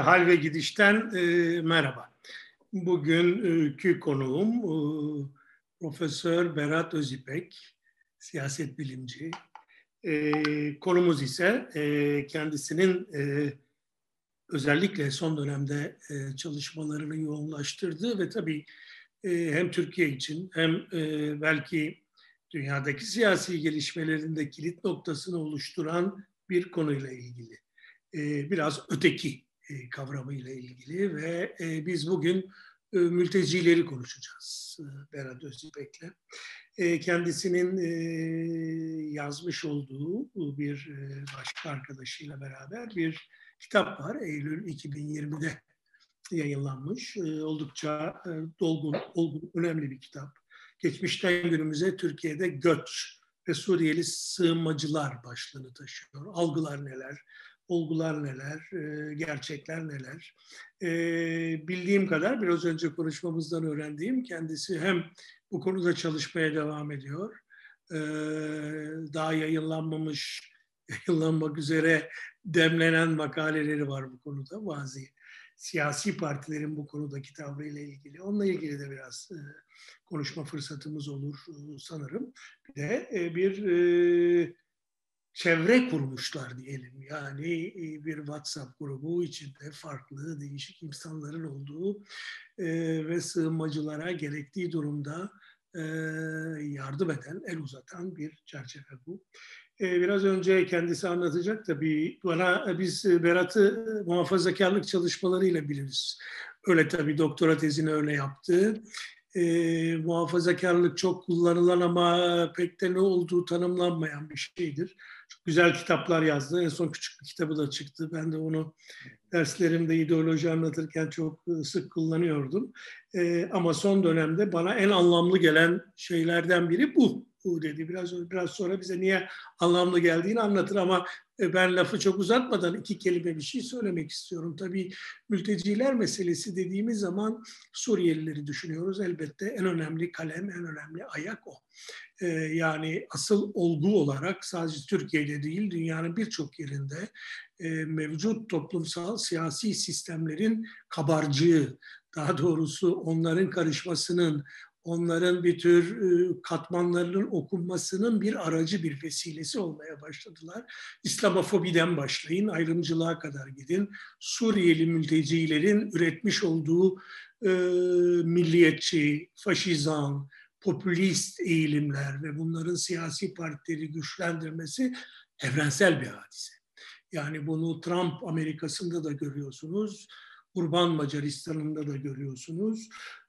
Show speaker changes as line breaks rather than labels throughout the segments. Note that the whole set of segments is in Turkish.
Hal ve Gidiş'ten e, merhaba. Bugünkü konuğum e, Profesör Berat Özipek, siyaset bilimci. E, konumuz ise e, kendisinin e, özellikle son dönemde e, çalışmalarını yoğunlaştırdığı ve tabii e, hem Türkiye için hem e, belki dünyadaki siyasi gelişmelerinde kilit noktasını oluşturan bir konuyla ilgili. E, biraz öteki e, kavramıyla ilgili ve e, biz bugün e, mültecileri konuşacağız Berat Özipek'le. Kendisinin yazmış olduğu bir başka arkadaşıyla beraber bir kitap var. Eylül 2020'de yayınlanmış. Oldukça dolgun, olgun, önemli bir kitap. Geçmişten günümüze Türkiye'de göç ve Suriyeli sığınmacılar başlığını taşıyor. Algılar neler, olgular neler, e, gerçekler neler. E, bildiğim kadar biraz önce konuşmamızdan öğrendiğim kendisi hem bu konuda çalışmaya devam ediyor. E, daha yayınlanmamış, yayınlanmak üzere demlenen makaleleri var bu konuda. Bazı siyasi partilerin bu konudaki tavrıyla ilgili. Onunla ilgili de biraz konuşma fırsatımız olur sanırım. Bir de bir çevre kurmuşlar diyelim. Yani e, bir WhatsApp grubu içinde farklı değişik insanların olduğu e, ve sığınmacılara gerektiği durumda e, yardım eden, el uzatan bir çerçeve bu. Biraz önce kendisi anlatacak tabii. Bana biz Berat'ı muhafazakarlık çalışmalarıyla biliriz. Öyle tabii doktora tezini öyle yaptı e, muhafazakarlık çok kullanılan ama pek de ne olduğu tanımlanmayan bir şeydir. Çok güzel kitaplar yazdı. En son küçük bir kitabı da çıktı. Ben de onu derslerimde ideoloji anlatırken çok sık kullanıyordum. E, ama son dönemde bana en anlamlı gelen şeylerden biri bu. Bu dedi. Biraz biraz sonra bize niye anlamlı geldiğini anlatır ama ben lafı çok uzatmadan iki kelime bir şey söylemek istiyorum. Tabii mülteciler meselesi dediğimiz zaman Suriyelileri düşünüyoruz. Elbette en önemli kalem, en önemli ayak o. Ee, yani asıl olgu olarak sadece Türkiye'de değil dünyanın birçok yerinde e, mevcut toplumsal siyasi sistemlerin kabarcığı, daha doğrusu onların karışmasının, onların bir tür e, katmanlarının okunmasının bir aracı, bir vesilesi olmaya başladılar. İslamofobiden başlayın, ayrımcılığa kadar gidin. Suriyeli mültecilerin üretmiş olduğu e, milliyetçi, faşizan, popülist eğilimler ve bunların siyasi partileri güçlendirmesi evrensel bir hadise. Yani bunu Trump Amerika'sında da görüyorsunuz, Urban Macaristan'ında da görüyorsunuz.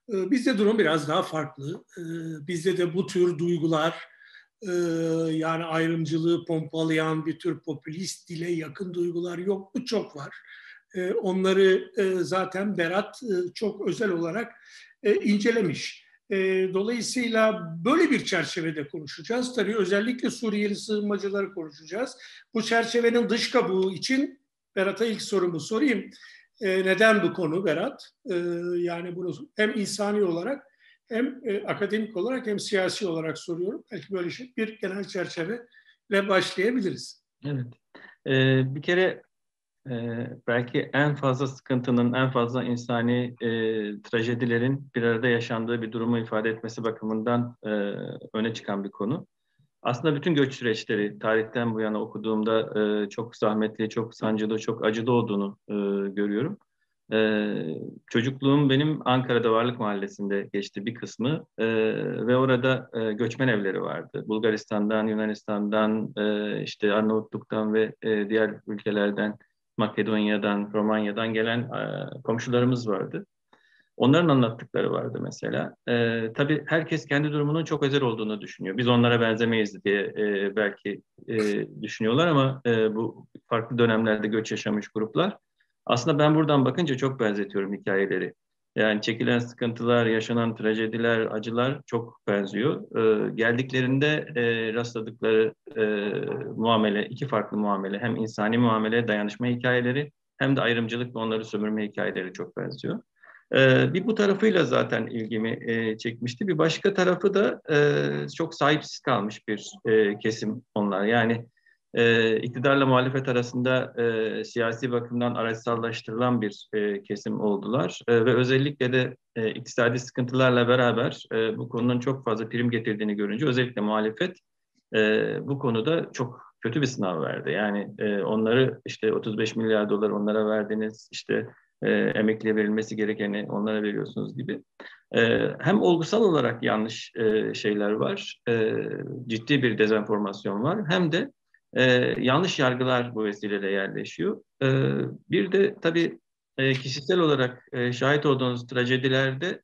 Ee, bizde durum biraz daha farklı. Ee, bizde de bu tür duygular, e, yani ayrımcılığı pompalayan bir tür popülist dile yakın duygular yok mu? Çok var. Ee, onları e, zaten Berat e, çok özel olarak incelemiş. Dolayısıyla böyle bir çerçevede konuşacağız. Tabii özellikle Suriyeli sığınmacıları konuşacağız. Bu çerçevenin dış kabuğu için Berat'a ilk sorumu sorayım. E, neden bu konu Berat? E, yani bunu hem insani olarak hem e, akademik olarak hem siyasi olarak soruyorum. Belki böyle şey, bir genel çerçeveyle başlayabiliriz.
Evet. Bir kere belki en fazla sıkıntının, en fazla insani trajedilerin bir arada yaşandığı bir durumu ifade etmesi bakımından öne çıkan bir konu. Aslında bütün göç süreçleri tarihten bu yana okuduğumda e, çok zahmetli, çok sancılı, çok acılı olduğunu e, görüyorum. E, çocukluğum benim Ankara'da Varlık Mahallesi'nde geçti bir kısmı e, ve orada e, göçmen evleri vardı. Bulgaristan'dan, Yunanistan'dan, e, işte Arnavutluk'tan ve e, diğer ülkelerden, Makedonya'dan, Romanya'dan gelen e, komşularımız vardı. Onların anlattıkları vardı mesela. E, tabii herkes kendi durumunun çok özel olduğunu düşünüyor. Biz onlara benzemeyiz diye e, belki e, düşünüyorlar ama e, bu farklı dönemlerde göç yaşamış gruplar. Aslında ben buradan bakınca çok benzetiyorum hikayeleri. Yani çekilen sıkıntılar, yaşanan trajediler, acılar çok benziyor. Ee, geldiklerinde e, rastladıkları e, muamele, iki farklı muamele. Hem insani muamele, dayanışma hikayeleri hem de ayrımcılık ve onları sömürme hikayeleri çok benziyor. Bir bu tarafıyla zaten ilgimi çekmişti. Bir başka tarafı da çok sahipsiz kalmış bir kesim onlar. Yani iktidarla muhalefet arasında siyasi bakımdan araçsallaştırılan bir kesim oldular. Ve özellikle de e, iktisadi sıkıntılarla beraber bu konunun çok fazla prim getirdiğini görünce özellikle muhalefet bu konuda çok kötü bir sınav verdi. Yani onları işte 35 milyar dolar onlara verdiniz, işte e, emekliye verilmesi gerekeni onlara veriyorsunuz gibi. E, hem olgusal olarak yanlış e, şeyler var, e, ciddi bir dezenformasyon var, hem de e, yanlış yargılar bu vesileyle yerleşiyor. E, bir de tabii e, kişisel olarak e, şahit olduğunuz trajedilerde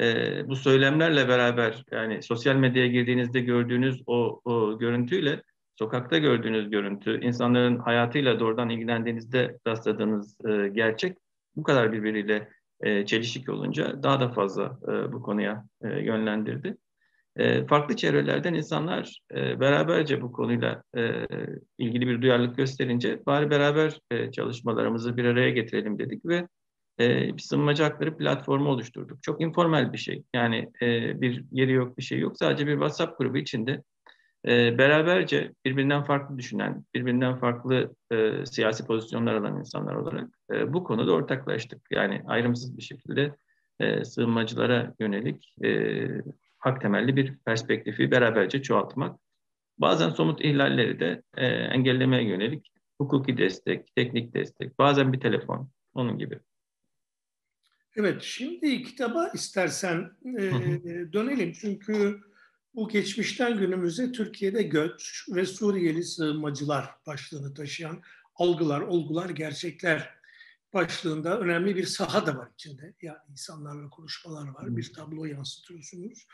e, bu söylemlerle beraber yani sosyal medyaya girdiğinizde gördüğünüz o, o görüntüyle sokakta gördüğünüz görüntü, insanların hayatıyla doğrudan ilgilendiğinizde rastladığınız e, gerçek bu kadar birbiriyle e, çelişik olunca daha da fazla e, bu konuya e, yönlendirdi. E, farklı çevrelerden insanlar e, beraberce bu konuyla e, ilgili bir duyarlılık gösterince bari beraber e, çalışmalarımızı bir araya getirelim dedik ve e, sığınmacı hakları platformu oluşturduk. Çok informal bir şey. Yani e, bir yeri yok, bir şey yok. Sadece bir WhatsApp grubu içinde e, beraberce birbirinden farklı düşünen, birbirinden farklı e, siyasi pozisyonlar alan insanlar olarak e, bu konuda ortaklaştık. Yani ayrımsız bir şekilde e, sığınmacılara yönelik e, hak temelli bir perspektifi beraberce çoğaltmak. Bazen somut ihlalleri de e, engellemeye yönelik hukuki destek, teknik destek, bazen bir telefon, onun gibi.
Evet, şimdi kitaba istersen e, dönelim. Çünkü bu geçmişten günümüze Türkiye'de göç ve Suriyeli sığınmacılar başlığını taşıyan algılar, olgular, gerçekler başlığında önemli bir saha da var içinde. Yani insanlarla konuşmalar var, bir tablo yansıtıyorsunuz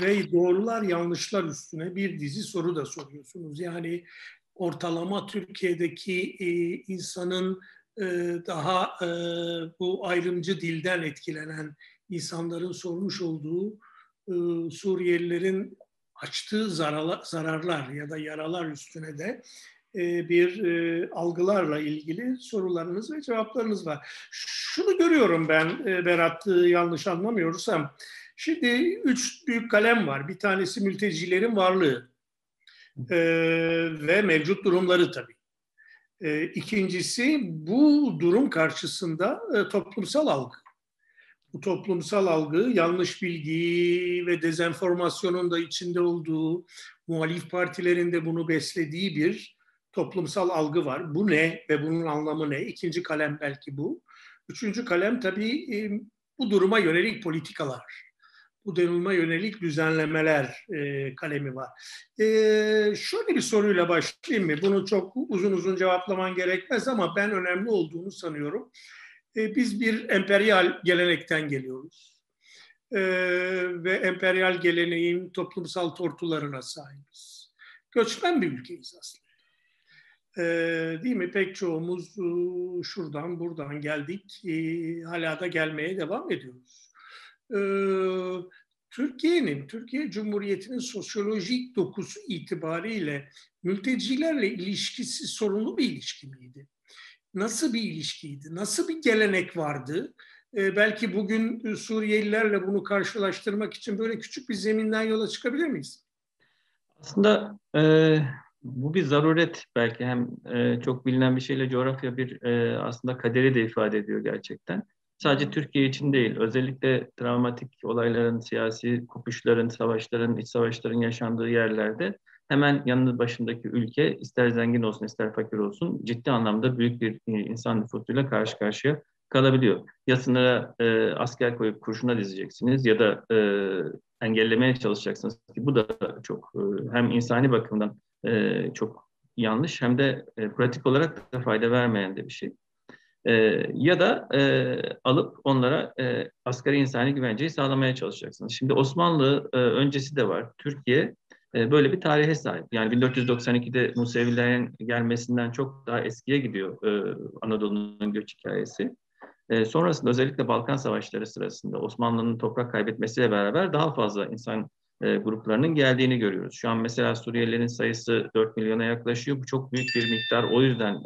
ve doğrular yanlışlar üstüne bir dizi soru da soruyorsunuz. Yani ortalama Türkiye'deki e, insanın e, daha e, bu ayrımcı dilden etkilenen insanların sormuş olduğu Suriyelilerin açtığı zararlar, ya da yaralar üstüne de e, bir e, algılarla ilgili sorularınız ve cevaplarınız var. Şunu görüyorum ben e, Berat yanlış anlamıyorsam. Şimdi üç büyük kalem var. Bir tanesi mültecilerin varlığı ve mevcut durumları tabii. İkincisi bu durum karşısında toplumsal algı. Bu toplumsal algı yanlış bilgi ve dezenformasyonun da içinde olduğu, muhalif partilerin de bunu beslediği bir toplumsal algı var. Bu ne ve bunun anlamı ne? İkinci kalem belki bu. Üçüncü kalem tabii bu duruma yönelik politikalar. Bu duruma yönelik düzenlemeler kalemi var. Şöyle bir soruyla başlayayım mı? Bunu çok uzun uzun cevaplaman gerekmez ama ben önemli olduğunu sanıyorum. E, biz bir emperyal gelenekten geliyoruz. E, ve emperyal geleneğin toplumsal tortularına sahibiz. Göçmen bir ülkeyiz aslında. E, değil mi? Pek çoğumuz e, şuradan buradan geldik. E, hala da gelmeye devam ediyoruz. E, Türkiye'nin, Türkiye Cumhuriyeti'nin sosyolojik dokusu itibariyle mültecilerle ilişkisi sorunlu bir ilişki miydi? Nasıl bir ilişkiydi? Nasıl bir gelenek vardı? E, belki bugün Suriyelilerle bunu karşılaştırmak için böyle küçük bir zeminden yola çıkabilir miyiz?
Aslında e, bu bir zaruret belki hem e, çok bilinen bir şeyle coğrafya bir e, aslında kaderi de ifade ediyor gerçekten. Sadece Türkiye için değil, özellikle travmatik olayların, siyasi kopuşların, savaşların, iç savaşların yaşandığı yerlerde hemen yanı başındaki ülke ister zengin olsun ister fakir olsun ciddi anlamda büyük bir e, insan nüfusuyla karşı karşıya kalabiliyor. Ya sınıra e, asker koyup kurşuna dizeceksiniz ya da e, engellemeye çalışacaksınız ki bu da çok e, hem insani bakımdan e, çok yanlış hem de e, pratik olarak da fayda vermeyen de bir şey. E, ya da e, alıp onlara e, asgari insani güvenceyi sağlamaya çalışacaksınız. Şimdi Osmanlı e, öncesi de var. Türkiye e, böyle bir tarihe sahip. Yani 1492'de Musevilerin gelmesinden çok daha eskiye gidiyor e, Anadolu'nun göç hikayesi. E, sonrasında özellikle Balkan Savaşları sırasında Osmanlı'nın toprak kaybetmesiyle beraber daha fazla insan e, gruplarının geldiğini görüyoruz. Şu an mesela Suriyelilerin sayısı 4 milyona yaklaşıyor. Bu çok büyük bir miktar. O yüzden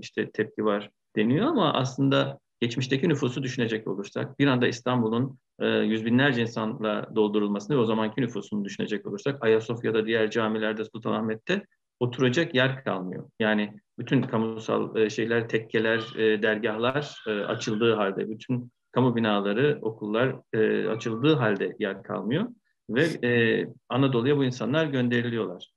işte tepki var deniyor ama aslında geçmişteki nüfusu düşünecek olursak bir anda İstanbul'un e, yüz binlerce insanla doldurulmasını ve o zamanki nüfusunu düşünecek olursak Ayasofya'da diğer camilerde Sultanahmet'te oturacak yer kalmıyor. Yani bütün kamusal e, şeyler, tekkeler, e, dergahlar e, açıldığı halde, bütün kamu binaları, okullar e, açıldığı halde yer kalmıyor ve e, Anadolu'ya bu insanlar gönderiliyorlar.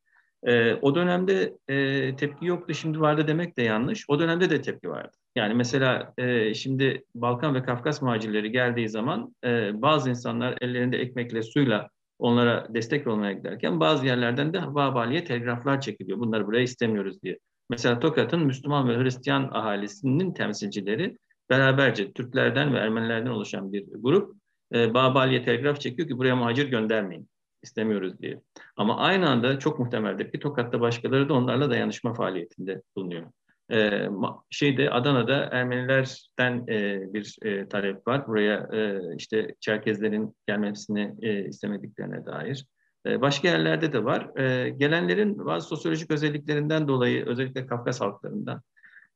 E, o dönemde e, tepki yoktu, şimdi vardı demek de yanlış. O dönemde de tepki vardı. Yani mesela e, şimdi Balkan ve Kafkas muhacirleri geldiği zaman e, bazı insanlar ellerinde ekmekle suyla onlara destek olmaya giderken bazı yerlerden de Babali'ye telgraflar çekiliyor. Bunları buraya istemiyoruz diye. Mesela Tokat'ın Müslüman ve Hristiyan ahalisinin temsilcileri beraberce Türklerden ve Ermenilerden oluşan bir grup e, Babali'ye telgraf çekiyor ki buraya muhacir göndermeyin. istemiyoruz diye. Ama aynı anda çok muhtemeldir ki Tokat'ta başkaları da onlarla dayanışma faaliyetinde bulunuyor. E, şeyde Adana'da Ermenilerden e, bir e, talep var. Buraya e, işte Çerkezlerin gelmesini e, istemediklerine dair. E, başka yerlerde de var. E, gelenlerin bazı sosyolojik özelliklerinden dolayı özellikle Kafkas halklarından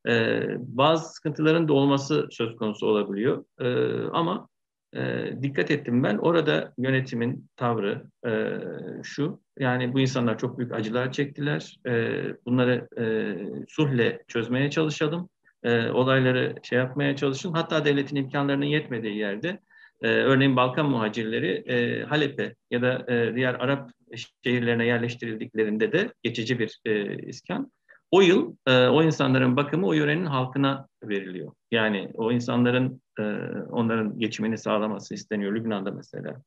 e, bazı sıkıntıların da olması söz konusu olabiliyor. E, ama e, dikkat ettim ben. Orada yönetimin tavrı e, şu yani bu insanlar çok büyük acılar çektiler. E, bunları e, sulhle çözmeye çalışalım. E, olayları şey yapmaya çalışın. Hatta devletin imkanlarının yetmediği yerde e, örneğin Balkan muhacirleri e, Halep'e ya da e, diğer Arap şehirlerine yerleştirildiklerinde de geçici bir e, iskan o yıl e, o insanların bakımı o yörenin halkına veriliyor. Yani o insanların e, onların geçimini sağlaması isteniyor Lübnan'da mesela.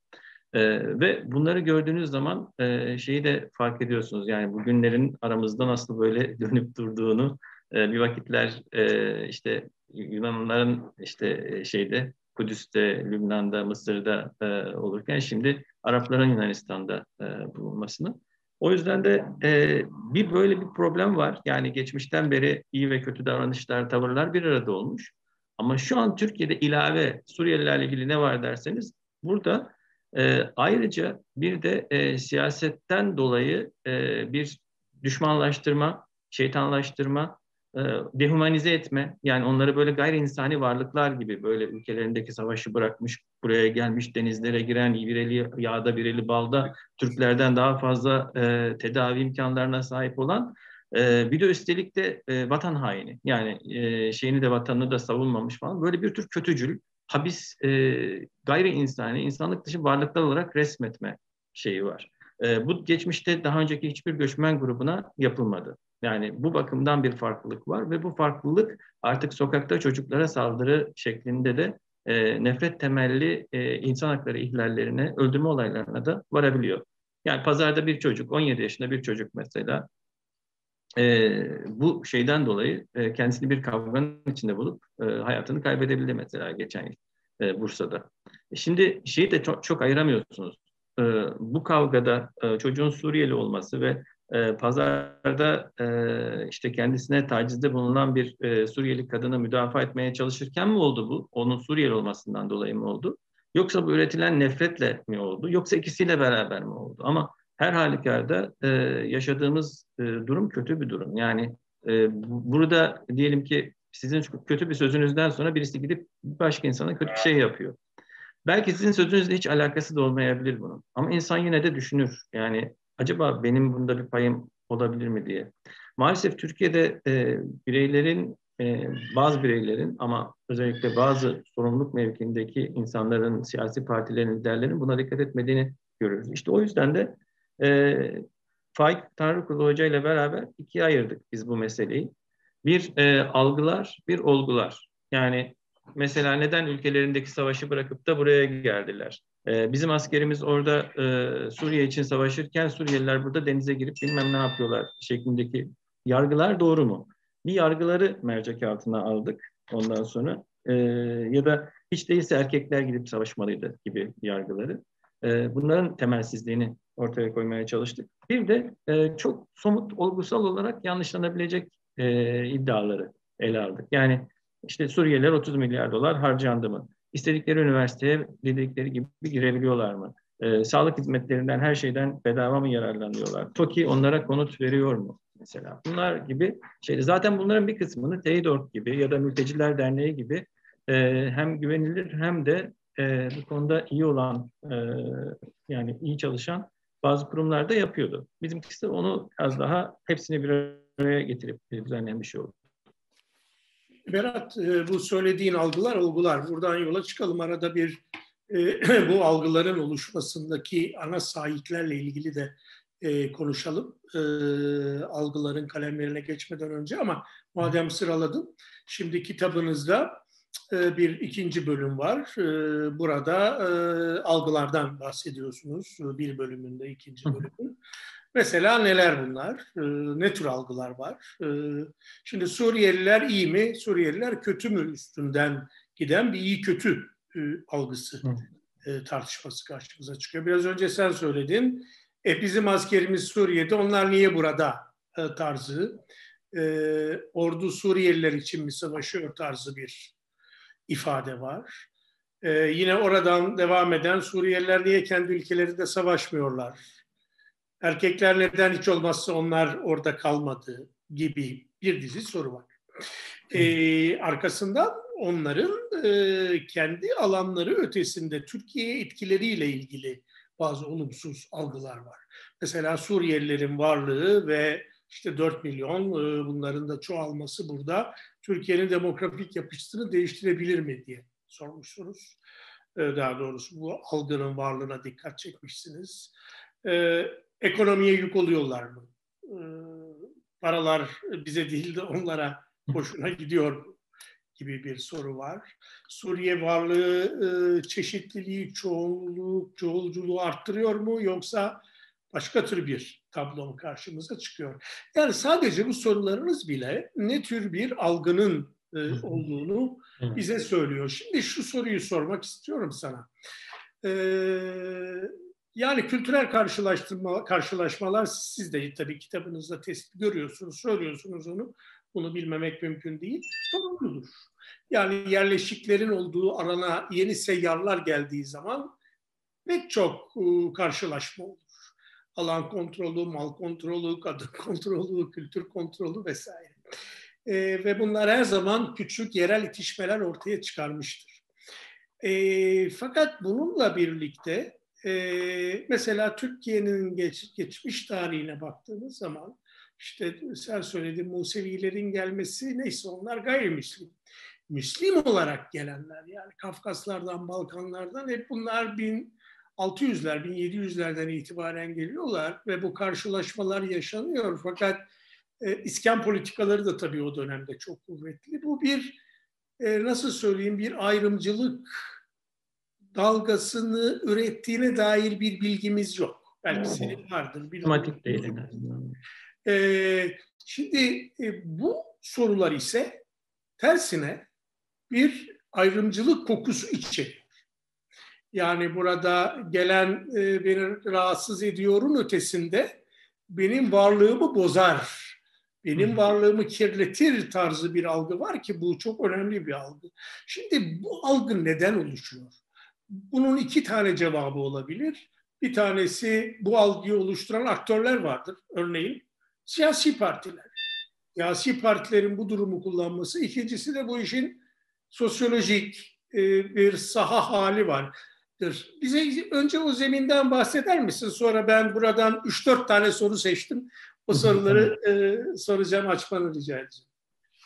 E, ve bunları gördüğünüz zaman e, şeyi de fark ediyorsunuz. Yani bu günlerin aramızda nasıl böyle dönüp durduğunu e, bir vakitler e, işte Yunanlıların işte e, şeyde Kudüs'te, Lübnan'da, Mısır'da e, olurken şimdi Arapların Yunanistan'da e, bulunmasını. O yüzden de e, bir böyle bir problem var. Yani geçmişten beri iyi ve kötü davranışlar, tavırlar bir arada olmuş. Ama şu an Türkiye'de ilave Suriyelilerle ilgili ne var derseniz burada e, ayrıca bir de e, siyasetten dolayı e, bir düşmanlaştırma, şeytanlaştırma, dehumanize etme yani onları böyle gayri insani varlıklar gibi böyle ülkelerindeki savaşı bırakmış buraya gelmiş denizlere giren bir eli yağda bir eli balda Türklerden daha fazla e, tedavi imkanlarına sahip olan e, bir de üstelik de e, vatan haini yani e, şeyini de vatanını da savunmamış falan böyle bir tür kötücül habis e, gayri insani insanlık dışı varlıklar olarak resmetme şeyi var. E, bu geçmişte daha önceki hiçbir göçmen grubuna yapılmadı. Yani bu bakımdan bir farklılık var ve bu farklılık artık sokakta çocuklara saldırı şeklinde de e, nefret temelli e, insan hakları ihlallerine, öldürme olaylarına da varabiliyor. Yani pazarda bir çocuk, 17 yaşında bir çocuk mesela e, bu şeyden dolayı e, kendisini bir kavganın içinde bulup e, hayatını kaybedebildi mesela geçen yıl e, Bursa'da. E, şimdi şeyi de çok, çok ayıramıyorsunuz. E, bu kavgada e, çocuğun Suriyeli olması ve e, pazarda e, işte kendisine tacizde bulunan bir e, Suriyeli kadını müdafaa etmeye çalışırken mi oldu bu? Onun Suriyeli olmasından dolayı mı oldu? Yoksa bu üretilen nefretle mi oldu? Yoksa ikisiyle beraber mi oldu? Ama her halükarda e, yaşadığımız e, durum kötü bir durum. Yani e, burada diyelim ki sizin kötü bir sözünüzden sonra birisi gidip başka insana kötü bir şey yapıyor. Belki sizin sözünüzle hiç alakası da olmayabilir bunun. Ama insan yine de düşünür. Yani acaba benim bunda bir payım olabilir mi diye. Maalesef Türkiye'de e, bireylerin, e, bazı bireylerin ama özellikle bazı sorumluluk mevkiindeki insanların, siyasi partilerin, liderlerin buna dikkat etmediğini görüyoruz. İşte o yüzden de e, Faik Tanrıkulu Hoca ile beraber ikiye ayırdık biz bu meseleyi. Bir e, algılar, bir olgular. Yani mesela neden ülkelerindeki savaşı bırakıp da buraya geldiler? Ee, bizim askerimiz orada e, Suriye için savaşırken Suriyeliler burada denize girip bilmem ne yapıyorlar şeklindeki yargılar doğru mu? Bir yargıları mercek altına aldık ondan sonra e, ya da hiç değilse erkekler gidip savaşmalıydı gibi yargıları. E, bunların temelsizliğini ortaya koymaya çalıştık. Bir de e, çok somut olgusal olarak yanlışlanabilecek e, iddiaları ele aldık. Yani işte Suriyeliler 30 milyar dolar harcandı mı? İstedikleri üniversiteye dedikleri gibi girebiliyorlar mı? E, sağlık hizmetlerinden her şeyden bedava mı yararlanıyorlar? TOKİ onlara konut veriyor mu? Mesela bunlar gibi şeydi. Zaten bunların bir kısmını TEİDORG gibi ya da Mülteciler Derneği gibi e, hem güvenilir hem de e, bu konuda iyi olan e, yani iyi çalışan bazı kurumlar da yapıyordu. Bizimkisi onu biraz daha hepsini bir araya getirip düzenleyen şey oldu.
Berat e, bu söylediğin algılar olgular. Buradan yola çıkalım. Arada bir e, bu algıların oluşmasındaki ana sahiplerle ilgili de e, konuşalım. Algıların kalemlerine geçmeden önce ama madem sıraladım. Şimdi kitabınızda bir ikinci bölüm var. Burada algılardan bahsediyorsunuz. Bir bölümünde ikinci bölümün. Mesela neler bunlar? Ee, ne tür algılar var? Ee, şimdi Suriyeliler iyi mi? Suriyeliler kötü mü üstünden giden bir iyi kötü e, algısı e, tartışması karşımıza çıkıyor. Biraz önce sen söyledin. E, bizim askerimiz Suriye'de, onlar niye burada e, tarzı. Ordu Suriyeliler için mi savaşıyor tarzı bir ifade var. Yine oradan devam eden Suriyeliler niye kendi ülkelerinde savaşmıyorlar? Erkekler neden hiç olmazsa onlar orada kalmadı gibi bir dizi soru var. Ee, arkasından onların e, kendi alanları ötesinde Türkiye'ye etkileriyle ilgili bazı olumsuz algılar var. Mesela Suriyelilerin varlığı ve işte 4 milyon e, bunların da çoğalması burada Türkiye'nin demografik yapısını değiştirebilir mi diye sormuşsunuz. E, daha doğrusu bu algının varlığına dikkat çekmişsiniz. E, ekonomiye yük oluyorlar mı? Ee, paralar bize değil de onlara hoşuna gidiyor gibi bir soru var. Suriye varlığı e, çeşitliliği, çoğunluğu, çoğulculuğu arttırıyor mu yoksa başka tür bir tablo mu karşımıza çıkıyor? Yani sadece bu sorularınız bile ne tür bir algının e, olduğunu bize söylüyor. Şimdi şu soruyu sormak istiyorum sana. Ee, yani kültürel karşılaştırma, karşılaşmalar siz de tabii kitabınızda tespit görüyorsunuz, söylüyorsunuz onu. Bunu bilmemek mümkün değil. Sorumludur. Yani yerleşiklerin olduğu arana yeni seyyarlar geldiği zaman pek çok e, karşılaşma olur. Alan kontrolü, mal kontrolü, kadın kontrolü, kültür kontrolü vesaire. E, ve bunlar her zaman küçük yerel itişmeler ortaya çıkarmıştır. E, fakat bununla birlikte e, mesela Türkiye'nin geç, geçmiş tarihine baktığınız zaman işte sen söyledin Musevilerin gelmesi neyse onlar gayrimüslim. Müslim olarak gelenler yani Kafkaslardan, Balkanlardan hep bunlar 1600'ler, 1700'lerden itibaren geliyorlar ve bu karşılaşmalar yaşanıyor. Fakat e, iskan politikaları da tabii o dönemde çok kuvvetli. Bu bir e, nasıl söyleyeyim bir ayrımcılık dalgasını ürettiğine dair bir bilgimiz yok. Belki senin vardır.
Otomatik değil.
Ee, şimdi e, bu sorular ise tersine bir ayrımcılık kokusu içeriyor. Yani burada gelen e, beni rahatsız ediyorun ötesinde benim varlığımı bozar, benim varlığımı kirletir tarzı bir algı var ki bu çok önemli bir algı. Şimdi bu algı neden oluşuyor? Bunun iki tane cevabı olabilir. Bir tanesi bu algıyı oluşturan aktörler vardır. Örneğin siyasi partiler. Siyasi partilerin bu durumu kullanması. İkincisi de bu işin sosyolojik e, bir saha hali vardır. Bize önce o zeminden bahseder misin? Sonra ben buradan 3-4 tane soru seçtim. O soruları e, soracağım, açmanı rica edeceğim.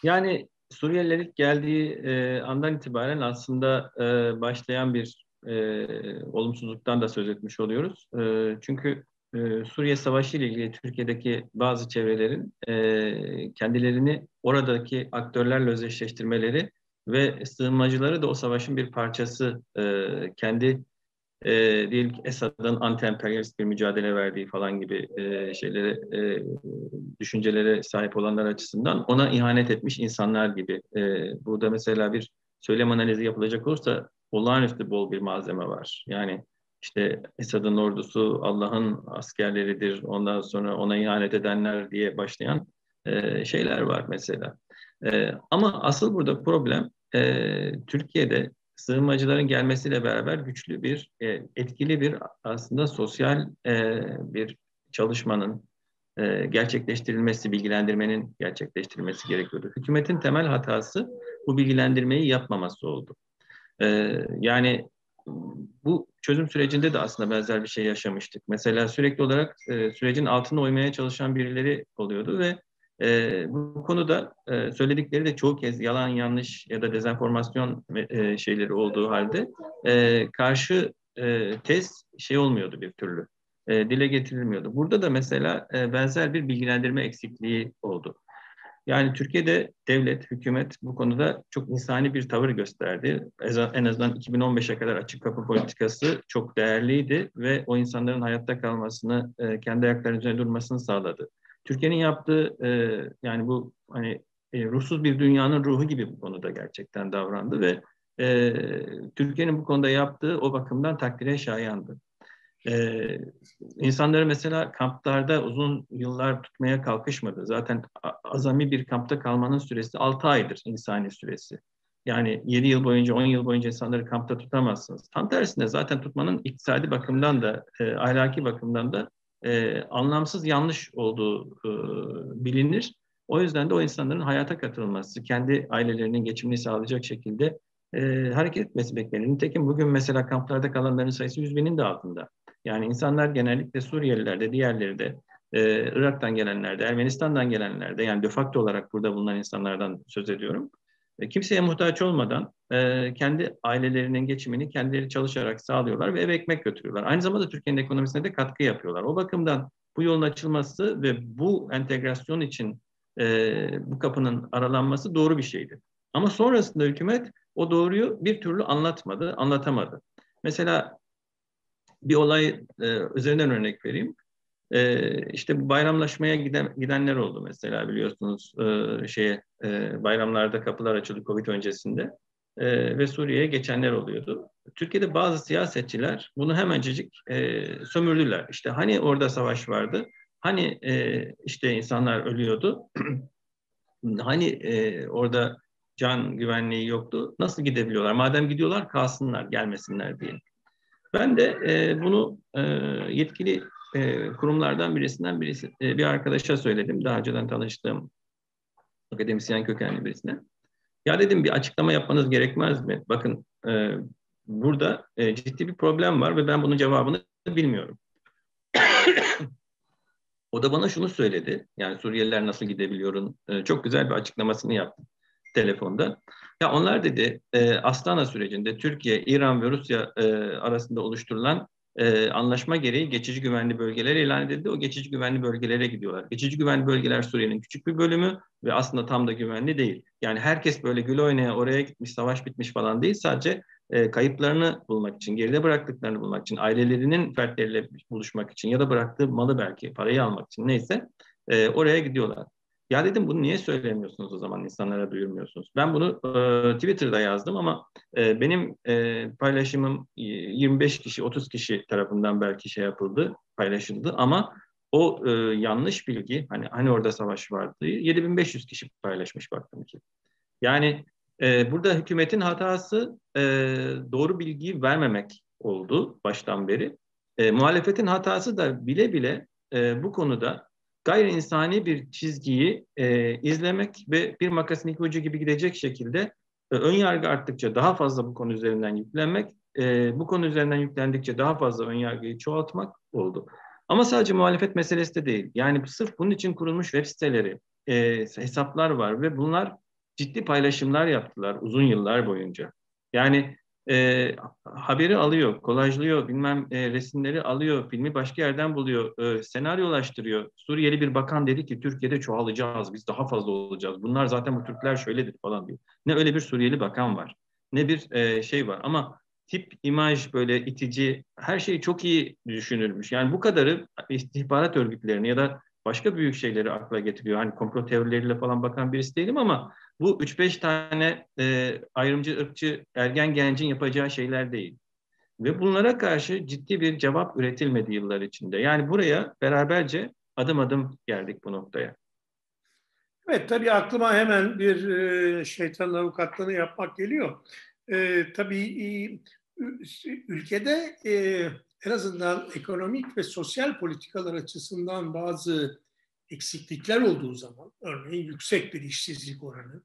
Yani Suriyeliler ilk geldiği e, andan itibaren aslında e, başlayan bir e, olumsuzluktan da söz etmiş oluyoruz. E, çünkü e, Suriye Savaşı ile ilgili Türkiye'deki bazı çevrelerin e, kendilerini oradaki aktörlerle özdeşleştirmeleri ve sığınmacıları da o savaşın bir parçası e, kendi e, diyelim Esad'ın anti-emperyalist bir mücadele verdiği falan gibi e, şeylere, e, düşüncelere sahip olanlar açısından ona ihanet etmiş insanlar gibi. E, burada mesela bir söylem analizi yapılacak olursa olağanüstü bol bir malzeme var. Yani işte Esad'ın ordusu Allah'ın askerleridir, ondan sonra ona ihanet edenler diye başlayan e, şeyler var mesela. E, ama asıl burada problem e, Türkiye'de sığınmacıların gelmesiyle beraber güçlü bir, e, etkili bir aslında sosyal e, bir çalışmanın e, gerçekleştirilmesi, bilgilendirmenin gerçekleştirilmesi gerekiyordu. Hükümetin temel hatası bu bilgilendirmeyi yapmaması oldu. Ee, yani bu çözüm sürecinde de aslında benzer bir şey yaşamıştık. Mesela sürekli olarak e, sürecin altına oymaya çalışan birileri oluyordu ve e, bu konuda e, söyledikleri de çoğu kez yalan, yanlış ya da dezenformasyon e, şeyleri olduğu halde e, karşı e, tez şey olmuyordu bir türlü. E, dile getirilmiyordu. Burada da mesela e, benzer bir bilgilendirme eksikliği oldu. Yani Türkiye'de devlet, hükümet bu konuda çok insani bir tavır gösterdi. En azından 2015'e kadar açık kapı politikası çok değerliydi ve o insanların hayatta kalmasını, e, kendi ayaklarının üzerine durmasını sağladı. Türkiye'nin yaptığı e, yani bu hani e, ruhsuz bir dünyanın ruhu gibi bu konuda gerçekten davrandı ve Türkiye'nin bu konuda yaptığı o bakımdan takdire şayandı. Ee, insanları mesela kamplarda uzun yıllar tutmaya kalkışmadı. Zaten azami bir kampta kalmanın süresi 6 aydır insani süresi. Yani 7 yıl boyunca, 10 yıl boyunca insanları kampta tutamazsınız. Tam tersine zaten tutmanın iktisadi bakımdan da, e, ahlaki bakımdan da e, anlamsız yanlış olduğu e, bilinir. O yüzden de o insanların hayata katılması, kendi ailelerinin geçimini sağlayacak şekilde e, hareket etmesi beklenir. Nitekim bugün mesela kamplarda kalanların sayısı 100 binin de altında. Yani insanlar genellikle Suriyeliler de diğerleri de e, Irak'tan gelenler de Ermenistan'dan gelenler de yani de facto olarak burada bulunan insanlardan söz ediyorum. E, kimseye muhtaç olmadan e, kendi ailelerinin geçimini kendileri çalışarak sağlıyorlar ve eve ekmek götürüyorlar. Aynı zamanda Türkiye'nin ekonomisine de katkı yapıyorlar. O bakımdan bu yolun açılması ve bu entegrasyon için e, bu kapının aralanması doğru bir şeydi. Ama sonrasında hükümet o doğruyu bir türlü anlatmadı, anlatamadı. Mesela bir olay e, üzerinden örnek vereyim. E, işte bayramlaşmaya giden, gidenler oldu mesela biliyorsunuz e, şeye e, bayramlarda kapılar açıldı Covid öncesinde e, ve Suriye'ye geçenler oluyordu. Türkiye'de bazı siyasetçiler bunu hemencecik e, sömürdüler. İşte hani orada savaş vardı, hani e, işte insanlar ölüyordu, hani e, orada can güvenliği yoktu, nasıl gidebiliyorlar? Madem gidiyorlar kalsınlar, gelmesinler diye. Ben de e, bunu e, yetkili e, kurumlardan birisinden birisi e, bir arkadaşa söyledim. Daha önceden tanıştığım akademisyen kökenli birisine. Ya dedim bir açıklama yapmanız gerekmez mi? Bakın e, burada e, ciddi bir problem var ve ben bunun cevabını bilmiyorum. o da bana şunu söyledi. Yani Suriyeliler nasıl gidebiliyorun e, çok güzel bir açıklamasını yaptı telefonda. Ya onlar dedi e, Astana sürecinde Türkiye, İran ve Rusya e, arasında oluşturulan e, anlaşma gereği geçici güvenli bölgeler ilan edildi. O geçici güvenli bölgelere gidiyorlar. Geçici güvenli bölgeler Suriye'nin küçük bir bölümü ve aslında tam da güvenli değil. Yani herkes böyle gül oynaya oraya gitmiş, savaş bitmiş falan değil. Sadece e, kayıplarını bulmak için, geride bıraktıklarını bulmak için, ailelerinin fertleriyle buluşmak için ya da bıraktığı malı belki parayı almak için neyse e, oraya gidiyorlar. Ya dedim bunu niye söylemiyorsunuz o zaman insanlara duyurmuyorsunuz? Ben bunu e, Twitter'da yazdım ama e, benim e, paylaşımım 25 kişi 30 kişi tarafından belki şey yapıldı paylaşıldı ama o e, yanlış bilgi hani hani orada savaş vardı 7500 kişi paylaşmış baktım ki. Yani e, burada hükümetin hatası e, doğru bilgiyi vermemek oldu baştan beri. E, muhalefetin hatası da bile bile e, bu konuda gayri insani bir çizgiyi e, izlemek ve bir makasın iki ucu gibi gidecek şekilde e, ön yargı arttıkça daha fazla bu konu üzerinden yüklenmek, e, bu konu üzerinden yüklendikçe daha fazla ön yargıyı çoğaltmak oldu. Ama sadece muhalefet meselesi de değil. Yani sırf bunun için kurulmuş web siteleri, e, hesaplar var ve bunlar ciddi paylaşımlar yaptılar uzun yıllar boyunca. Yani e, haberi alıyor, kolajlıyor, bilmem e, resimleri alıyor, filmi başka yerden buluyor, e, senaryolaştırıyor. Suriyeli bir bakan dedi ki Türkiye'de çoğalacağız, biz daha fazla olacağız. Bunlar zaten bu Türkler şöyledir falan diyor. Ne öyle bir Suriyeli bakan var, ne bir e, şey var. Ama tip, imaj böyle itici, her şey çok iyi düşünülmüş. Yani bu kadarı istihbarat örgütlerini ya da başka büyük şeyleri akla getiriyor. Hani komplo teorileriyle falan bakan birisi değilim ama bu 3-5 tane e, ayrımcı, ırkçı, ergen gencin yapacağı şeyler değil. Ve bunlara karşı ciddi bir cevap üretilmedi yıllar içinde. Yani buraya beraberce adım adım geldik bu noktaya.
Evet tabii aklıma hemen bir e, şeytanın avukatlığını yapmak geliyor. E, tabii e, ülkede e, en azından ekonomik ve sosyal politikalar açısından bazı eksiklikler olduğu zaman, örneğin yüksek bir işsizlik oranı,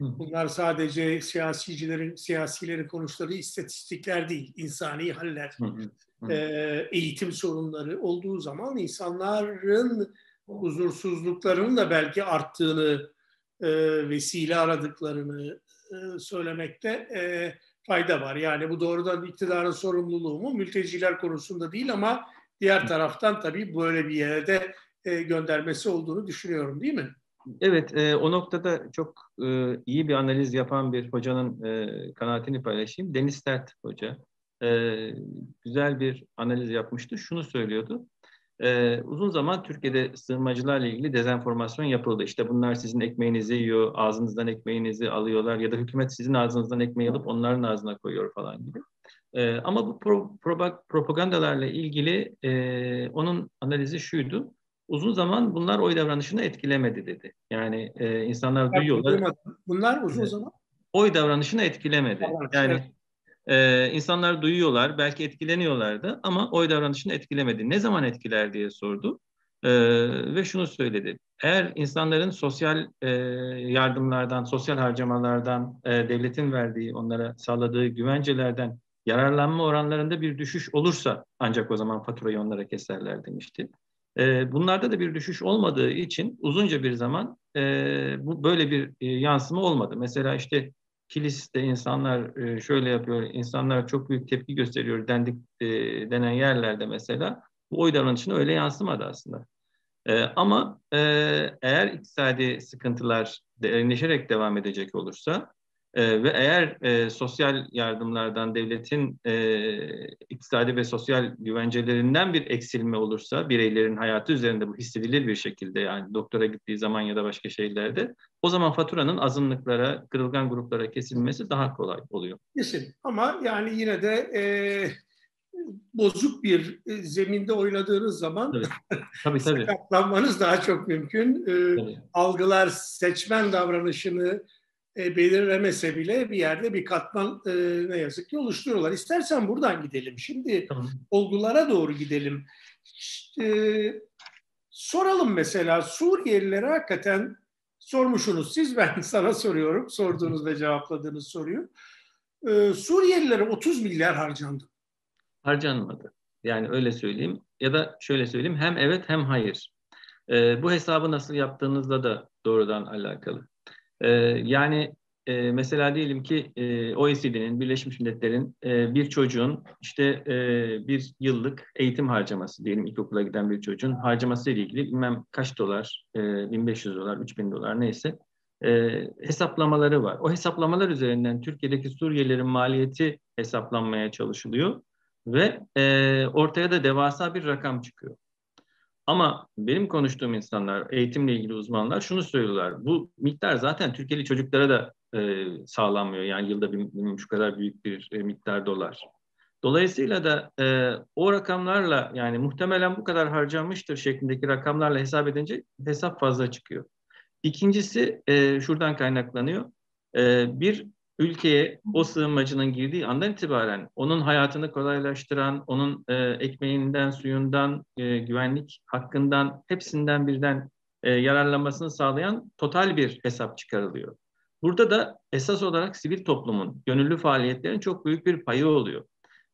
Bunlar sadece siyasicilerin, siyasilerin konuşları istatistikler değil, insani haller, e, eğitim sorunları olduğu zaman insanların huzursuzluklarının da belki arttığını e, vesile aradıklarını e, söylemekte e, fayda var. Yani bu doğrudan iktidarın sorumluluğu mu? Mülteciler konusunda değil ama diğer taraftan tabii böyle bir yere de e, göndermesi olduğunu düşünüyorum değil mi?
Evet, e, o noktada çok e, iyi bir analiz yapan bir hocanın e, kanaatini paylaşayım. Deniz Tert Hoca e, güzel bir analiz yapmıştı. Şunu söylüyordu. Ee, uzun zaman Türkiye'de sığınmacılarla ilgili dezenformasyon yapıldı. İşte bunlar sizin ekmeğinizi yiyor, ağzınızdan ekmeğinizi alıyorlar ya da hükümet sizin ağzınızdan ekmeği alıp onların ağzına koyuyor falan gibi. Ee, ama bu pro, pro, propagandalarla ilgili e, onun analizi şuydu. Uzun zaman bunlar oy davranışını etkilemedi dedi. Yani e, insanlar duyuyorlar.
Bunlar uzun zaman
oy davranışını etkilemedi. Yani ee, insanlar duyuyorlar, belki etkileniyorlardı ama oy davranışını etkilemedi. Ne zaman etkiler diye sordu ee, ve şunu söyledi. Eğer insanların sosyal e, yardımlardan, sosyal harcamalardan, e, devletin verdiği, onlara sağladığı güvencelerden yararlanma oranlarında bir düşüş olursa ancak o zaman faturayı onlara keserler demişti. E, bunlarda da bir düşüş olmadığı için uzunca bir zaman e, bu böyle bir e, yansıma olmadı. Mesela işte Kilis'te insanlar e, şöyle yapıyor, insanlar çok büyük tepki gösteriyor dendik e, denen yerlerde mesela bu oy davranışına öyle yansımadı aslında. E, ama eğer iktisadi sıkıntılar derinleşerek devam edecek olursa e, ve eğer e, sosyal yardımlardan devletin e, iktisadi ve sosyal güvencelerinden bir eksilme olursa bireylerin hayatı üzerinde bu hissedilir bir şekilde yani doktora gittiği zaman ya da başka şeylerde o zaman faturanın azınlıklara, kırılgan gruplara kesilmesi daha kolay oluyor.
Kesin ama yani yine de e, bozuk bir e, zeminde oynadığınız zaman tabii. Tabii, tabii. sakatlanmanız daha çok mümkün. E, tabii. Algılar seçmen davranışını e, belirlemese bile bir yerde bir katman e, ne yazık ki oluşturuyorlar. İstersen buradan gidelim. Şimdi tamam. olgulara doğru gidelim. İşte, soralım mesela Suriyelilere hakikaten sormuşsunuz siz ben sana soruyorum sorduğunuz ve cevapladığınız soruyu. E, Suriyelilere 30 milyar harcandı.
Harcanmadı. Yani öyle söyleyeyim ya da şöyle söyleyeyim hem evet hem hayır. E, bu hesabı nasıl yaptığınızla da doğrudan alakalı. E, yani e, mesela diyelim ki e, OECD'nin, Birleşmiş Milletler'in e, bir çocuğun işte e, bir yıllık eğitim harcaması diyelim ilkokula giden bir çocuğun harcaması ile ilgili bilmem kaç dolar, e, 1500 dolar, 3000 dolar neyse e, hesaplamaları var. O hesaplamalar üzerinden Türkiye'deki Suriyelilerin maliyeti hesaplanmaya çalışılıyor ve e, ortaya da devasa bir rakam çıkıyor. Ama benim konuştuğum insanlar, eğitimle ilgili uzmanlar şunu söylüyorlar. Bu miktar zaten Türkiye'li çocuklara da e, sağlanmıyor. Yani yılda bir, şu kadar büyük bir e, miktar dolar. Dolayısıyla da e, o rakamlarla yani muhtemelen bu kadar harcanmıştır şeklindeki rakamlarla hesap edince hesap fazla çıkıyor. İkincisi e, şuradan kaynaklanıyor. E, bir ülkeye o sığınmacının girdiği andan itibaren onun hayatını kolaylaştıran, onun e, ekmeğinden, suyundan, e, güvenlik hakkından hepsinden birden e, yararlanmasını sağlayan total bir hesap çıkarılıyor. Burada da esas olarak sivil toplumun, gönüllü faaliyetlerin çok büyük bir payı oluyor.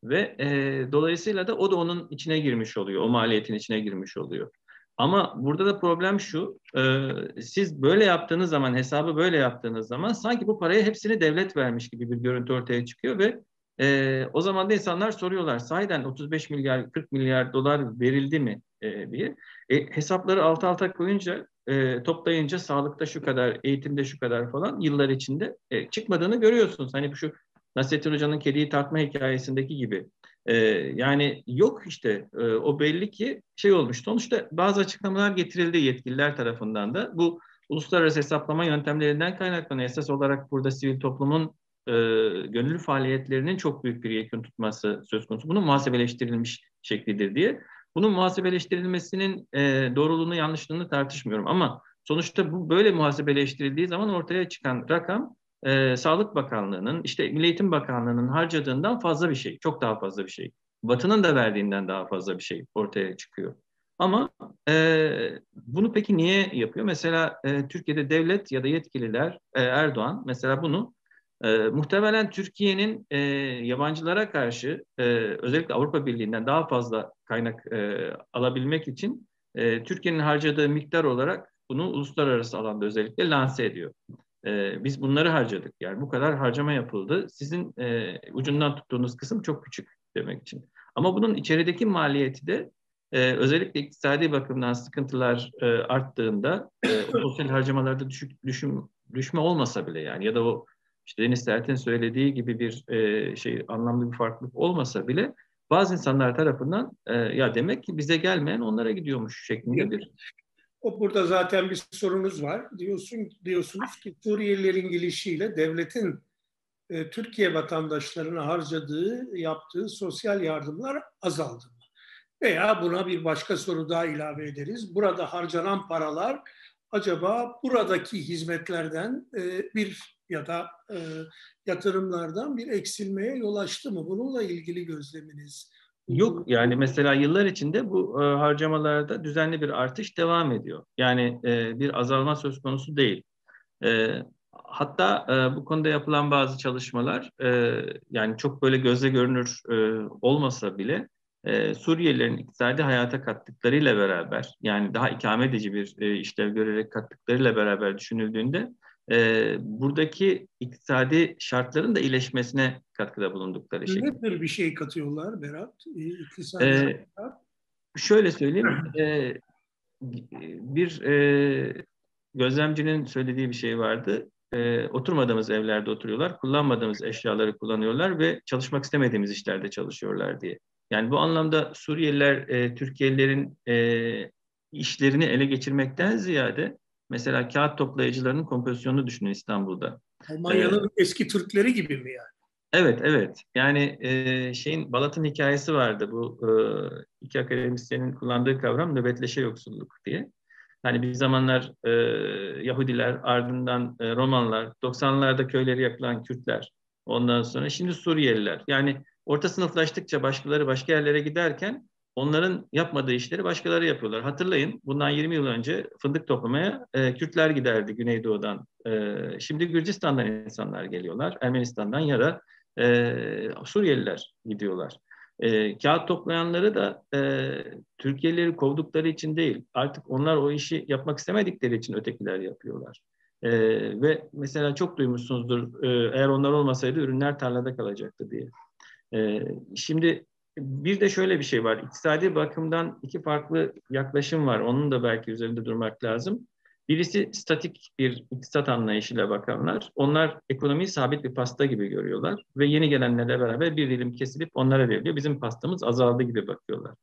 Ve e, dolayısıyla da o da onun içine girmiş oluyor, o maliyetin içine girmiş oluyor. Ama burada da problem şu, e, siz böyle yaptığınız zaman, hesabı böyle yaptığınız zaman sanki bu parayı hepsini devlet vermiş gibi bir görüntü ortaya çıkıyor ve e, o zaman da insanlar soruyorlar, sahiden 35 milyar, 40 milyar dolar verildi mi e, diye. E, hesapları alt alta koyunca, e, toplayınca sağlıkta şu kadar, eğitimde şu kadar falan yıllar içinde e, çıkmadığını görüyorsunuz. Hani şu Nasrettin Hoca'nın kediyi tartma hikayesindeki gibi. Ee, yani yok işte e, o belli ki şey olmuş. Sonuçta bazı açıklamalar getirildi yetkililer tarafından da. Bu uluslararası hesaplama yöntemlerinden kaynaklanıyor. Esas olarak burada sivil toplumun e, gönüllü faaliyetlerinin çok büyük bir yekün tutması söz konusu. Bunun muhasebeleştirilmiş şeklidir diye. Bunun muhasebeleştirilmesinin e, doğruluğunu yanlışlığını tartışmıyorum ama sonuçta bu böyle muhasebeleştirildiği zaman ortaya çıkan rakam e, Sağlık Bakanlığı'nın, işte Milli Eğitim Bakanlığı'nın harcadığından fazla bir şey, çok daha fazla bir şey. Batı'nın da verdiğinden daha fazla bir şey ortaya çıkıyor. Ama e, bunu peki niye yapıyor? Mesela e, Türkiye'de devlet ya da yetkililer e, Erdoğan mesela bunu e, muhtemelen Türkiye'nin e, yabancılara karşı e, özellikle Avrupa Birliği'nden daha fazla kaynak e, alabilmek için e, Türkiye'nin harcadığı miktar olarak bunu uluslararası alanda özellikle lanse ediyor. E, biz bunları harcadık. Yani bu kadar harcama yapıldı. Sizin e, ucundan tuttuğunuz kısım çok küçük demek için. Ama bunun içerideki maliyeti de e, özellikle iktisadi bakımdan sıkıntılar e, arttığında e, sosyal harcamalarda düşük düşüm, düşme olmasa bile yani ya da o işte Deniz Sert'in söylediği gibi bir e, şey anlamlı bir farklılık olmasa bile bazı insanlar tarafından e, ya demek ki bize gelmeyen onlara gidiyormuş şeklinde bir
o burada zaten bir sorunuz var. Diyorsun diyorsunuz ki Suriyelilerin gelişiyle devletin e, Türkiye vatandaşlarına harcadığı, yaptığı sosyal yardımlar azaldı? Veya buna bir başka soru daha ilave ederiz. Burada harcanan paralar acaba buradaki hizmetlerden e, bir ya da e, yatırımlardan bir eksilmeye yol açtı mı? Bununla ilgili gözleminiz
Yok yani mesela yıllar içinde bu e, harcamalarda düzenli bir artış devam ediyor. Yani e, bir azalma söz konusu değil. E, hatta e, bu konuda yapılan bazı çalışmalar e, yani çok böyle gözle görünür e, olmasa bile e, Suriyelilerin iktisadi hayata kattıklarıyla beraber yani daha ikame edici bir e, işlev görerek kattıklarıyla beraber düşünüldüğünde e, buradaki iktisadi şartların da iyileşmesine katkıda bulundukları şey.
Ne tür bir şey katıyorlar Berat?
İktisadi ee, şöyle söyleyeyim. e, bir e, gözlemcinin söylediği bir şey vardı. E, oturmadığımız evlerde oturuyorlar, kullanmadığımız eşyaları kullanıyorlar ve çalışmak istemediğimiz işlerde çalışıyorlar diye. Yani bu anlamda Suriyeliler, e, Türkiye'lilerin e, işlerini ele geçirmekten ziyade Mesela kağıt toplayıcılarının kompozisyonunu düşünün İstanbul'da.
Almanya'nın ee, eski Türkleri gibi mi yani?
Evet, evet. Yani e, şeyin Balat'ın hikayesi vardı. Bu e, iki akademisyenin kullandığı kavram nöbetleşe yoksulluk diye. Hani bir zamanlar e, Yahudiler, ardından e, Romanlar, 90'larda köyleri yakılan Kürtler, ondan sonra şimdi Suriyeliler. Yani orta sınıflaştıkça başkaları başka yerlere giderken onların yapmadığı işleri başkaları yapıyorlar. Hatırlayın bundan 20 yıl önce fındık toplamaya e, Kürtler giderdi Güneydoğu'dan. E, şimdi Gürcistan'dan insanlar geliyorlar. Ermenistan'dan ya da e, Suriyeliler gidiyorlar. E, kağıt toplayanları da e, Türkiye'lileri kovdukları için değil. Artık onlar o işi yapmak istemedikleri için ötekiler yapıyorlar. E, ve mesela çok duymuşsunuzdur e, eğer onlar olmasaydı ürünler tarlada kalacaktı diye. E, şimdi bir de şöyle bir şey var. İktisadi bakımdan iki farklı yaklaşım var. Onun da belki üzerinde durmak lazım. Birisi statik bir iktisat anlayışıyla bakanlar. Onlar ekonomiyi sabit bir pasta gibi görüyorlar ve yeni gelenlerle beraber bir dilim kesilip onlara veriliyor. Bizim pastamız azaldı gibi bakıyorlar.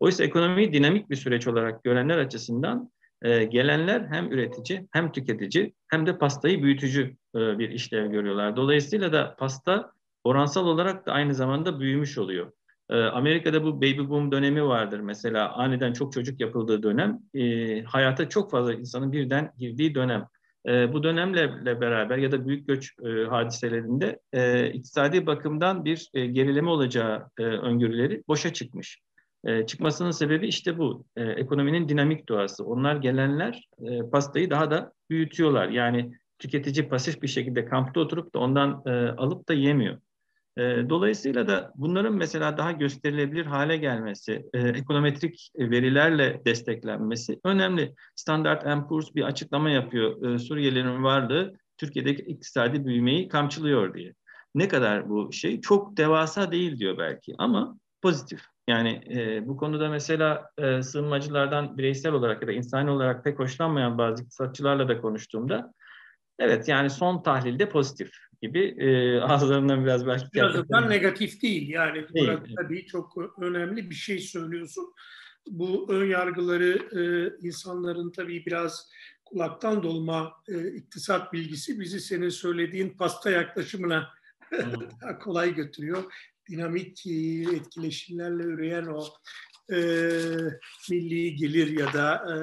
Oysa ekonomiyi dinamik bir süreç olarak görenler açısından e, gelenler hem üretici hem tüketici hem de pastayı büyütücü e, bir işlev görüyorlar. Dolayısıyla da pasta oransal olarak da aynı zamanda büyümüş oluyor. Ee, Amerika'da bu baby boom dönemi vardır mesela aniden çok çocuk yapıldığı dönem e, hayata çok fazla insanın birden girdiği dönem. E, bu dönemle beraber ya da büyük göç e, hadiselerinde e, iktisadi bakımdan bir e, gerileme olacağı e, öngörüleri boşa çıkmış. E, çıkmasının sebebi işte bu ekonominin dinamik doğası. Onlar gelenler pastayı daha da büyütüyorlar. Yani tüketici pasif bir şekilde kampta oturup da ondan alıp da yemiyor. Dolayısıyla da bunların mesela daha gösterilebilir hale gelmesi, ekonometrik verilerle desteklenmesi önemli. Standard Poor's bir açıklama yapıyor. Suriyelilerin varlığı Türkiye'deki iktisadi büyümeyi kamçılıyor diye. Ne kadar bu şey? Çok devasa değil diyor belki ama pozitif. Yani e, bu konuda mesela e, sığınmacılardan bireysel olarak ya da insani olarak pek hoşlanmayan bazı iktisatçılarla da konuştuğumda evet yani son tahlilde pozitif gibi e, ağızlarından biraz belki...
Birazından negatif değil. Yani değil. burada tabii çok önemli bir şey söylüyorsun. Bu ön yargıları e, insanların tabii biraz kulaktan dolma e, iktisat bilgisi bizi senin söylediğin pasta yaklaşımına daha kolay götürüyor. Dinamik e, etkileşimlerle üreyen o e, milli gelir ya da e,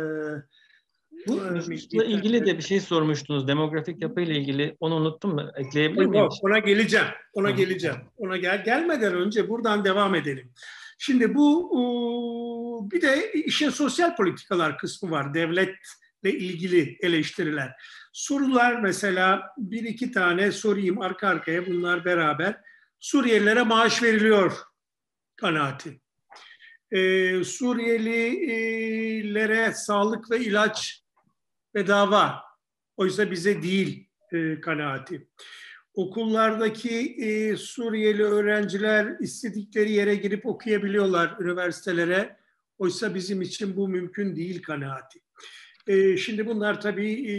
bu nüfusla ilgili de bir şey sormuştunuz. Demografik yapıyla ilgili. Onu unuttum mu? Ekleyebilir miyim? Yok,
ona geleceğim. Ona geleceğim. Ona gel gelmeden önce buradan devam edelim. Şimdi bu bir de işin sosyal politikalar kısmı var. Devletle ilgili eleştiriler. Surlular mesela bir iki tane sorayım arka arkaya bunlar beraber. Suriyelilere maaş veriliyor kanaati. Ee, Suriyelilere sağlık ve ilaç bedava. Oysa bize değil e, kanaati. Okullardaki e, Suriyeli öğrenciler istedikleri yere girip okuyabiliyorlar üniversitelere. Oysa bizim için bu mümkün değil kanaati. E, şimdi bunlar tabii e,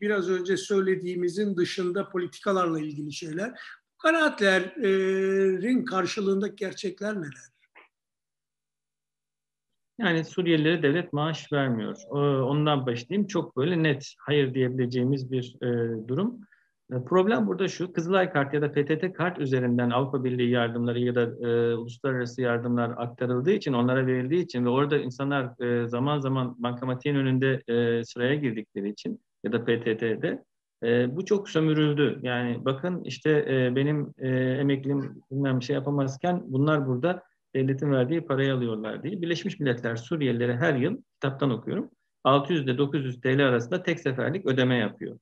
biraz önce söylediğimizin dışında politikalarla ilgili şeyler. Kanaatlerin karşılığındaki gerçekler neler?
Yani Suriyelilere devlet maaş vermiyor. Ondan başlayayım. Çok böyle net hayır diyebileceğimiz bir e, durum. E, problem burada şu, Kızılay Kart ya da PTT Kart üzerinden Avrupa Birliği yardımları ya da e, uluslararası yardımlar aktarıldığı için, onlara verildiği için ve orada insanlar zaman zaman bankamatiğin önünde sıraya girdikleri için ya da PTT'de bu çok sömürüldü. Yani bakın işte benim e, emeklim bilmem şey yapamazken bunlar burada devletin verdiği parayı alıyorlar diye. Birleşmiş Milletler Suriyelilere her yıl kitaptan okuyorum. 600 ile 900 TL arasında tek seferlik ödeme yapıyor.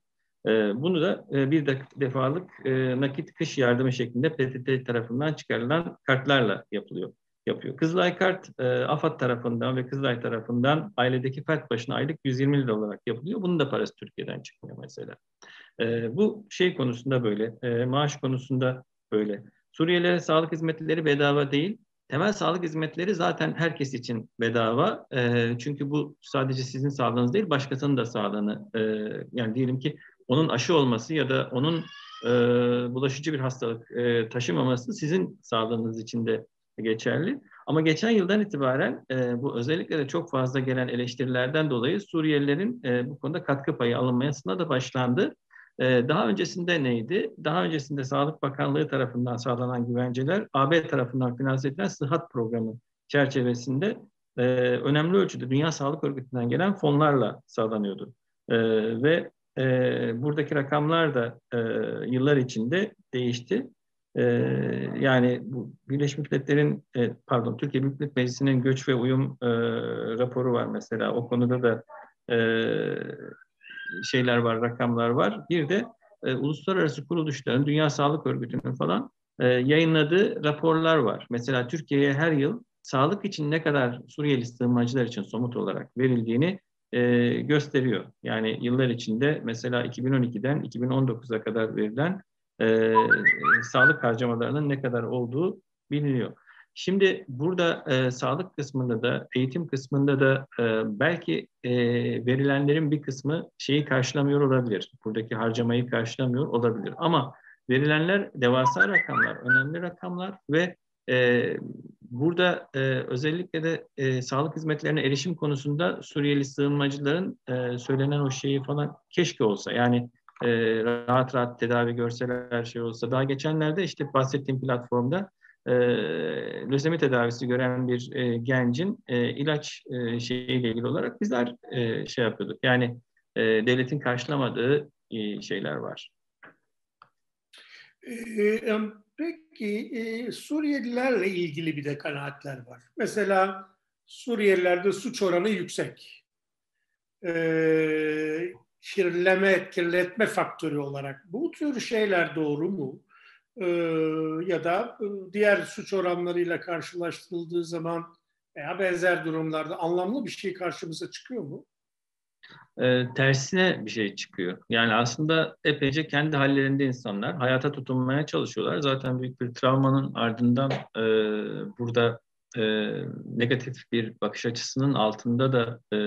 Ee, bunu da e, bir defalık e, nakit kış yardımı şeklinde PTT tarafından çıkarılan kartlarla yapılıyor. yapıyor. Kızılay Kart e, AFAD tarafından ve Kızılay tarafından ailedeki fert başına aylık 120 lira olarak yapılıyor. Bunun da parası Türkiye'den çıkmıyor mesela. Bu şey konusunda böyle, maaş konusunda böyle. Suriyelilere sağlık hizmetleri bedava değil. Temel sağlık hizmetleri zaten herkes için bedava. çünkü bu sadece sizin sağlığınız değil, başkasının da sağlığını. yani diyelim ki onun aşı olması ya da onun e, bulaşıcı bir hastalık e, taşımaması sizin sağlığınız için de geçerli. Ama geçen yıldan itibaren e, bu özellikle de çok fazla gelen eleştirilerden dolayı Suriyelilerin e, bu konuda katkı payı alınmasına da başlandı. E, daha öncesinde neydi? Daha öncesinde Sağlık Bakanlığı tarafından sağlanan güvenceler AB tarafından finanse edilen sıhhat programı çerçevesinde e, önemli ölçüde Dünya Sağlık Örgütü'nden gelen fonlarla sağlanıyordu. E, ve e, buradaki rakamlar da e, yıllar içinde değişti. E, yani bu Birleşmiş Milletler'in, e, pardon Türkiye Büyük Millet Meclisi'nin göç ve uyum e, raporu var mesela. O konuda da e, şeyler var, rakamlar var. Bir de e, uluslararası kuruluşların, Dünya Sağlık Örgütü'nün falan e, yayınladığı raporlar var. Mesela Türkiye'ye her yıl sağlık için ne kadar Suriyeli sığınmacılar için somut olarak verildiğini e, gösteriyor. Yani yıllar içinde mesela 2012'den 2019'a kadar verilen e, sağlık harcamalarının ne kadar olduğu biliniyor. Şimdi burada e, sağlık kısmında da, eğitim kısmında da e, belki e, verilenlerin bir kısmı şeyi karşılamıyor olabilir. Buradaki harcamayı karşılamıyor olabilir. Ama verilenler devasa rakamlar, önemli rakamlar ve e, burada e, özellikle de e, sağlık hizmetlerine erişim konusunda Suriyeli sığınmacıların e, söylenen o şeyi falan keşke olsa. Yani e, rahat rahat tedavi görseler şey olsa. Daha geçenlerde işte bahsettiğim platformda e, lösemi tedavisi gören bir e, gencin e, ilaç e, şeyiyle ilgili olarak bizler e, şey yapıyorduk. Yani e, devletin karşılamadığı e, şeyler var.
Ee, Peki e, Suriyelilerle ilgili bir de kanaatler var. Mesela Suriyelilerde suç oranı yüksek. E, kirleme, kirletme faktörü olarak. Bu tür şeyler doğru mu? E, ya da e, diğer suç oranlarıyla karşılaştırıldığı zaman veya benzer durumlarda anlamlı bir şey karşımıza çıkıyor mu?
e, tersine bir şey çıkıyor. Yani aslında epeyce kendi hallerinde insanlar hayata tutunmaya çalışıyorlar. Zaten büyük bir travmanın ardından e, burada e, negatif bir bakış açısının altında da e,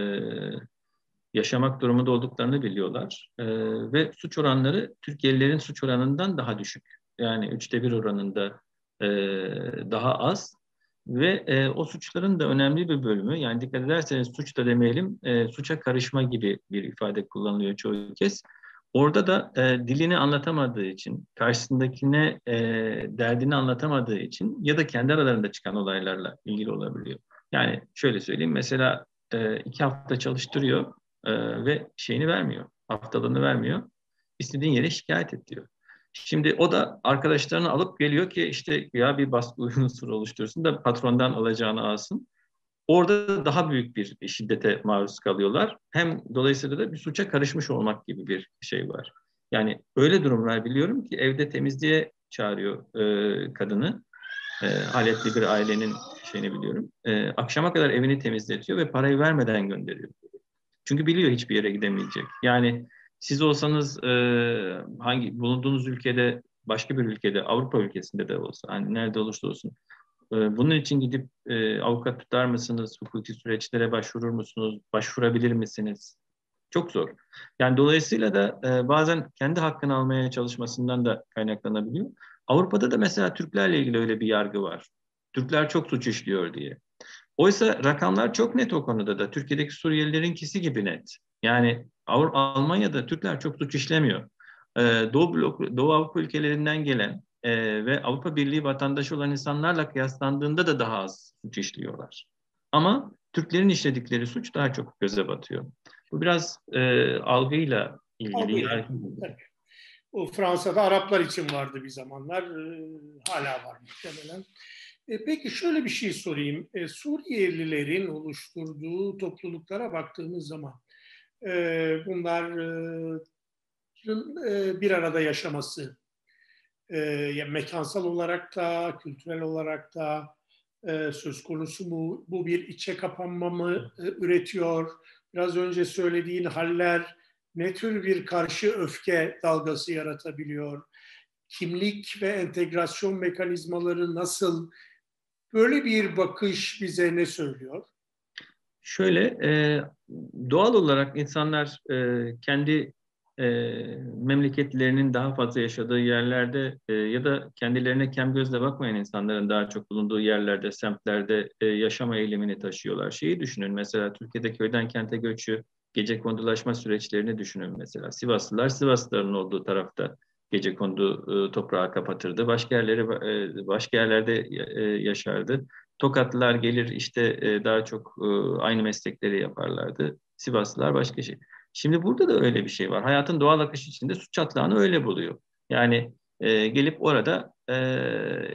yaşamak durumunda olduklarını biliyorlar. E, ve suç oranları Türkiye'lilerin suç oranından daha düşük. Yani üçte bir oranında e, daha az. Ve e, o suçların da önemli bir bölümü, yani dikkat ederseniz suç da demeyelim, e, suça karışma gibi bir ifade kullanılıyor çoğu kez. Orada da e, dilini anlatamadığı için, karşısındakine e, derdini anlatamadığı için ya da kendi aralarında çıkan olaylarla ilgili olabiliyor. Yani şöyle söyleyeyim, mesela e, iki hafta çalıştırıyor e, ve şeyini vermiyor, haftalığını vermiyor. İstediğin yere şikayet et diyor. Şimdi o da arkadaşlarını alıp geliyor ki işte ya bir baskı unsuru oluştursun da patrondan alacağını alsın. orada daha büyük bir şiddete maruz kalıyorlar. Hem dolayısıyla da bir suça karışmış olmak gibi bir şey var. Yani öyle durumlar biliyorum ki evde temizliğe çağırıyor e, kadını. E, aletli bir ailenin şeyini biliyorum. E, akşama kadar evini temizletiyor ve parayı vermeden gönderiyor. Çünkü biliyor hiçbir yere gidemeyecek. Yani siz olsanız e, hangi bulunduğunuz ülkede başka bir ülkede Avrupa ülkesinde de olsa hani nerede olursa olsun e, bunun için gidip e, avukat tutar mısınız? Hukuki süreçlere başvurur musunuz? Başvurabilir misiniz? Çok zor. Yani dolayısıyla da e, bazen kendi hakkını almaya çalışmasından da kaynaklanabiliyor. Avrupa'da da mesela Türklerle ilgili öyle bir yargı var. Türkler çok suç işliyor diye. Oysa rakamlar çok net o konuda da. Türkiye'deki Suriyelilerinkisi gibi net. Yani Almanya'da Türkler çok suç işlemiyor. Ee, Doğu, Blok, Doğu Avrupa ülkelerinden gelen e, ve Avrupa Birliği vatandaşı olan insanlarla kıyaslandığında da daha az suç işliyorlar. Ama Türklerin işledikleri suç daha çok göze batıyor. Bu biraz e, algıyla ilgili.
Algıyla. O Fransa'da Araplar için vardı bir zamanlar. E, hala var muhtemelen. E, peki şöyle bir şey sorayım. E, Suriyelilerin oluşturduğu topluluklara baktığımız zaman bunlar e, bir arada yaşaması, e, yani mekansal olarak da, kültürel olarak da e, söz konusu mu? Bu bir içe kapanma mı e, üretiyor? Biraz önce söylediğin haller ne tür bir karşı öfke dalgası yaratabiliyor? Kimlik ve entegrasyon mekanizmaları nasıl Böyle bir bakış bize ne söylüyor?
Şöyle, doğal olarak insanlar e, kendi e, memleketlerinin daha fazla yaşadığı yerlerde e, ya da kendilerine kem gözle bakmayan insanların daha çok bulunduğu yerlerde, semtlerde e, yaşama eğilimini taşıyorlar. Şeyi düşünün mesela Türkiye'de köyden kente göçü, gece kondulaşma süreçlerini düşünün mesela. Sivaslılar Sivaslıların olduğu tarafta gece kondu e, toprağa kapatırdı. Başka yerleri e, başka yerlerde e, yaşardı. Tokatlılar gelir işte e, daha çok e, aynı meslekleri yaparlardı. Sivaslılar başka şey. Şimdi burada da öyle bir şey var. Hayatın doğal akışı içinde su çatlağını öyle buluyor. Yani e, gelip orada e,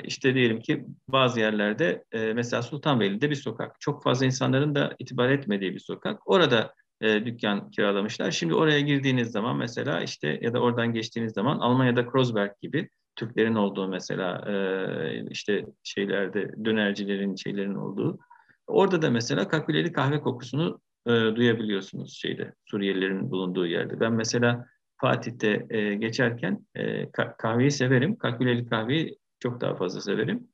işte diyelim ki bazı yerlerde e, mesela Sultanbeyli'de bir sokak. Çok fazla insanların da itibar etmediği bir sokak. Orada e, dükkan kiralamışlar. Şimdi oraya girdiğiniz zaman mesela işte ya da oradan geçtiğiniz zaman Almanya'da Kreuzberg gibi Türklerin olduğu mesela işte şeylerde dönercilerin şeylerin olduğu. Orada da mesela kaküleli kahve kokusunu duyabiliyorsunuz şeyde Suriyelilerin bulunduğu yerde. Ben mesela Fatih'te geçerken kahveyi severim. Kaküleli kahveyi çok daha fazla severim.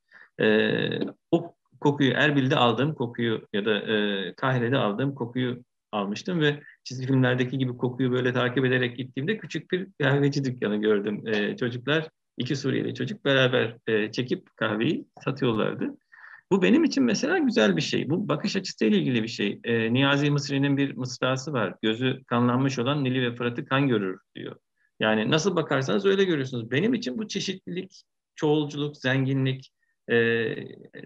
O kokuyu Erbil'de aldığım kokuyu ya da Kahire'de aldığım kokuyu almıştım ve çizgi filmlerdeki gibi kokuyu böyle takip ederek gittiğimde küçük bir kahveci dükkanı gördüm. E, çocuklar, iki Suriyeli çocuk beraber e, çekip kahveyi satıyorlardı. Bu benim için mesela güzel bir şey. Bu bakış açısıyla ilgili bir şey. E, Niyazi Mısri'nin bir mısrası var. Gözü kanlanmış olan Nili ve Fırat'ı kan görür diyor. Yani nasıl bakarsanız öyle görüyorsunuz. Benim için bu çeşitlilik, çoğulculuk, zenginlik, e,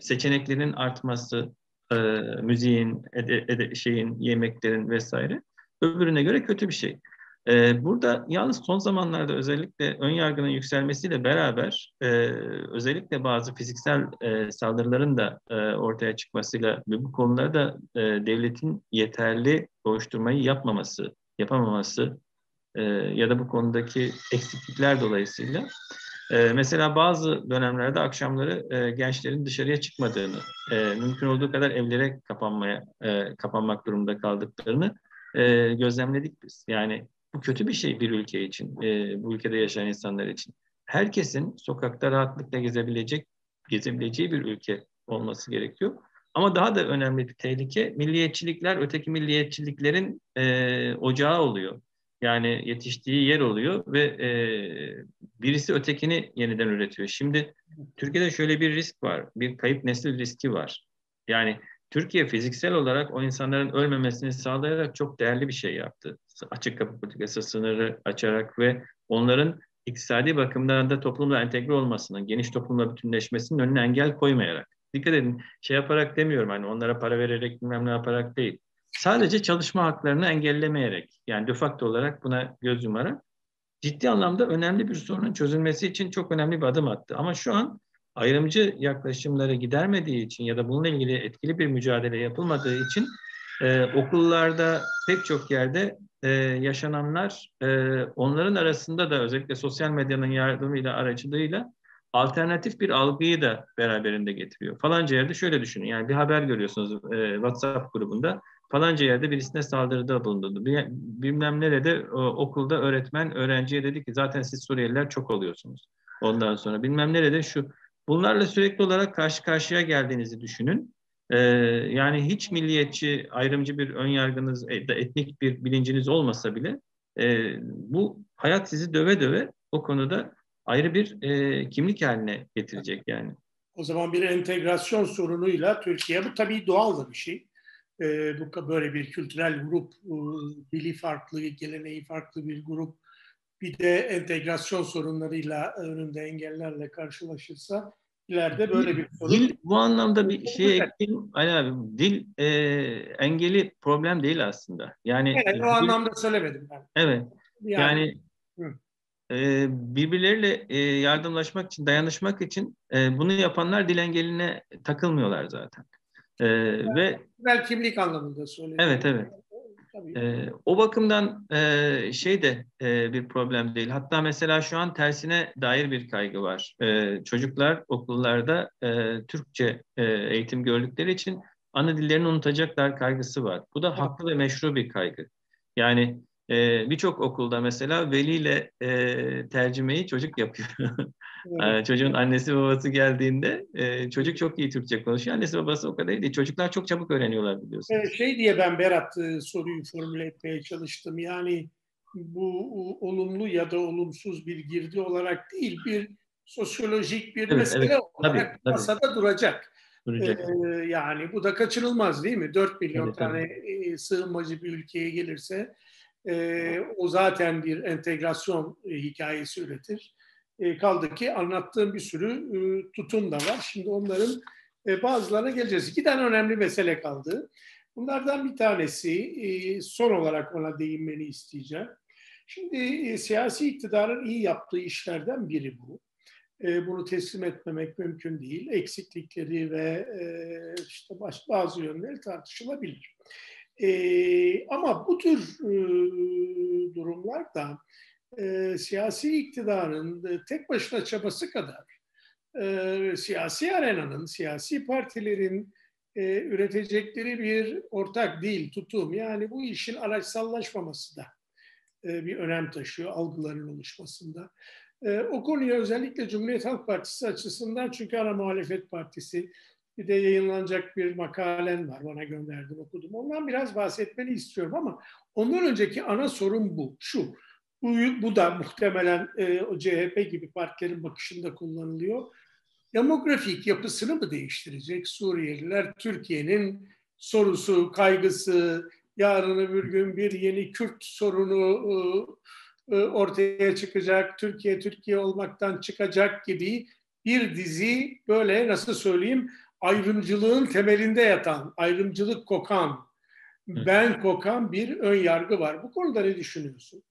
seçeneklerin artması, müziğin, şeyin, yemeklerin vesaire öbürüne göre kötü bir şey. E, burada yalnız son zamanlarda özellikle ön yargının yükselmesiyle beraber e, özellikle bazı fiziksel e, saldırıların da e, ortaya çıkmasıyla ve bu konularda devletin yeterli koşturmayı yapmaması, yapamaması ya da bu konudaki eksiklikler dolayısıyla ee, mesela bazı dönemlerde akşamları gençlerin dışarıya çıkmadığını, mümkün olduğu kadar evlere kapanmaya kapanmak durumunda kaldıklarını gözlemledik biz. Yani bu kötü bir şey bir ülke için, e, bu ülkede yaşayan insanlar için. Herkesin sokakta rahatlıkla gezebilecek, gezebileceği bir ülke olması gerekiyor. Ama daha da önemli bir tehlike milliyetçilikler, öteki milliyetçiliklerin e, ocağı oluyor. Yani yetiştiği yer oluyor ve e, birisi ötekini yeniden üretiyor. Şimdi Türkiye'de şöyle bir risk var. Bir kayıp nesil riski var. Yani Türkiye fiziksel olarak o insanların ölmemesini sağlayarak çok değerli bir şey yaptı. Açık kapı politikası sınırı açarak ve onların iktisadi bakımdan da toplumla entegre olmasının, geniş toplumla bütünleşmesinin önüne engel koymayarak. Dikkat edin şey yaparak demiyorum hani onlara para vererek bilmem ne yaparak değil. Sadece çalışma haklarını engellemeyerek yani de facto olarak buna göz yumarak ciddi anlamda önemli bir sorunun çözülmesi için çok önemli bir adım attı. Ama şu an ayrımcı yaklaşımları gidermediği için ya da bununla ilgili etkili bir mücadele yapılmadığı için e, okullarda pek çok yerde e, yaşananlar e, onların arasında da özellikle sosyal medyanın yardımıyla aracılığıyla alternatif bir algıyı da beraberinde getiriyor. Falanca yerde şöyle düşünün yani bir haber görüyorsunuz e, WhatsApp grubunda falanca yerde birisine saldırıda bulundu. Bilmem nerede o, okulda öğretmen öğrenciye dedi ki zaten siz Suriyeliler çok oluyorsunuz. Ondan sonra bilmem nerede şu bunlarla sürekli olarak karşı karşıya geldiğinizi düşünün. Ee, yani hiç milliyetçi, ayrımcı bir ön yargınız, e, etnik bir bilinciniz olmasa bile e, bu hayat sizi döve döve o konuda ayrı bir e, kimlik haline getirecek yani.
O zaman bir entegrasyon sorunuyla Türkiye, bu tabii doğal da bir şey. E, bu böyle bir kültürel grup, e, dili farklı, geleneği farklı bir grup, bir de entegrasyon sorunlarıyla önünde engellerle karşılaşırsa ileride böyle bir sorun.
Dil bu anlamda bir şey ekleyeyim. Ali abi, dil e, engeli problem değil aslında. Yani
evet, o dil, anlamda söylemedim ben.
Evet. Yani, yani e, birbirleriyle e, yardımlaşmak için, dayanışmak için e, bunu yapanlar dil engeline takılmıyorlar zaten. E,
yani, ve Bel kimlik anlamında söylüyorum.
Evet, evet. E, o bakımdan e, şey de e, bir problem değil. Hatta mesela şu an tersine dair bir kaygı var. E, çocuklar okullarda e, Türkçe e, eğitim gördükleri için ana dillerini unutacaklar kaygısı var. Bu da haklı ve meşru bir kaygı. Yani e, birçok okulda mesela veliyle e, tercümeyi çocuk yapıyor. Evet. Çocuğun annesi babası geldiğinde e, çocuk çok iyi Türkçe konuşuyor. Annesi babası o kadar iyi değil. Çocuklar çok çabuk öğreniyorlar biliyorsunuz.
Evet, şey diye ben Berat e, soruyu formüle etmeye çalıştım. Yani bu olumlu ya da olumsuz bir girdi olarak değil bir sosyolojik bir evet, mesele evet. olarak tabii, masada tabii. duracak. duracak. Ee, yani bu da kaçınılmaz değil mi? 4 milyon evet, tane tabii. sığınmacı bir ülkeye gelirse e, o zaten bir entegrasyon e, hikayesi üretir. E, kaldı ki anlattığım bir sürü e, tutum da var. Şimdi onların e, bazılarına geleceğiz. İki tane önemli mesele kaldı. Bunlardan bir tanesi e, son olarak ona değinmeni isteyeceğim. Şimdi e, siyasi iktidarın iyi yaptığı işlerden biri bu. E, bunu teslim etmemek mümkün değil. Eksiklikleri ve e, işte baş, bazı yönleri tartışılabilir. E, ama bu tür e, durumlarda e, siyasi iktidarın e, tek başına çabası kadar e, siyasi arenanın, siyasi partilerin e, üretecekleri bir ortak değil, tutum. Yani bu işin araçsallaşmaması da e, bir önem taşıyor algıların oluşmasında. E, o konuya özellikle Cumhuriyet Halk Partisi açısından çünkü ana muhalefet partisi bir de yayınlanacak bir makalen var. Bana gönderdin okudum. Ondan biraz bahsetmeni istiyorum ama ondan önceki ana sorun bu. Şu. Bu, bu da muhtemelen e, o CHP gibi partilerin bakışında kullanılıyor. Demografik yapısını mı değiştirecek Suriyeliler? Türkiye'nin sorusu, kaygısı, yarın öbür gün bir yeni Kürt sorunu e, e, ortaya çıkacak, Türkiye Türkiye olmaktan çıkacak gibi bir dizi böyle nasıl söyleyeyim ayrımcılığın temelinde yatan, ayrımcılık kokan, ben kokan bir ön yargı var. Bu konuda ne düşünüyorsun?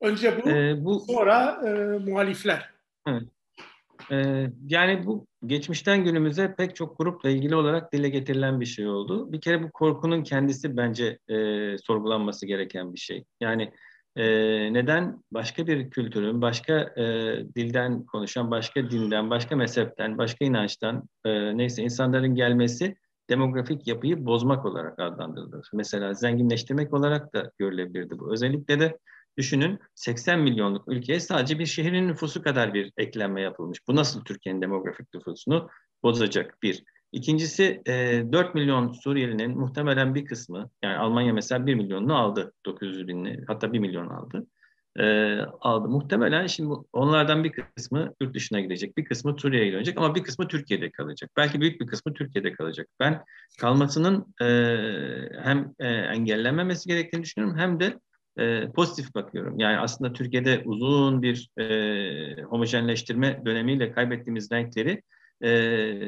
Önce bu, ee, bu sonra e, muhalifler. Evet.
Ee, yani bu geçmişten günümüze pek çok grupla ilgili olarak dile getirilen bir şey oldu. Bir kere bu korkunun kendisi bence e, sorgulanması gereken bir şey. Yani e, neden başka bir kültürün, başka e, dilden konuşan, başka dinden, başka mezhepten, başka inançtan e, neyse insanların gelmesi demografik yapıyı bozmak olarak adlandırılır. Mesela zenginleştirmek olarak da görülebilirdi bu. Özellikle de düşünün 80 milyonluk ülkeye sadece bir şehrin nüfusu kadar bir eklenme yapılmış. Bu nasıl Türkiye'nin demografik nüfusunu bozacak bir. İkincisi e, 4 milyon Suriyelinin muhtemelen bir kısmı yani Almanya mesela 1 milyonunu aldı 900 binli hatta 1 milyon aldı. E, aldı. Muhtemelen şimdi onlardan bir kısmı yurt dışına gidecek, bir kısmı Suriye'ye gidecek ama bir kısmı Türkiye'de kalacak. Belki büyük bir kısmı Türkiye'de kalacak. Ben kalmasının e, hem e, engellenmemesi gerektiğini düşünüyorum hem de e, pozitif bakıyorum. Yani aslında Türkiye'de uzun bir e, homojenleştirme dönemiyle kaybettiğimiz renkleri e,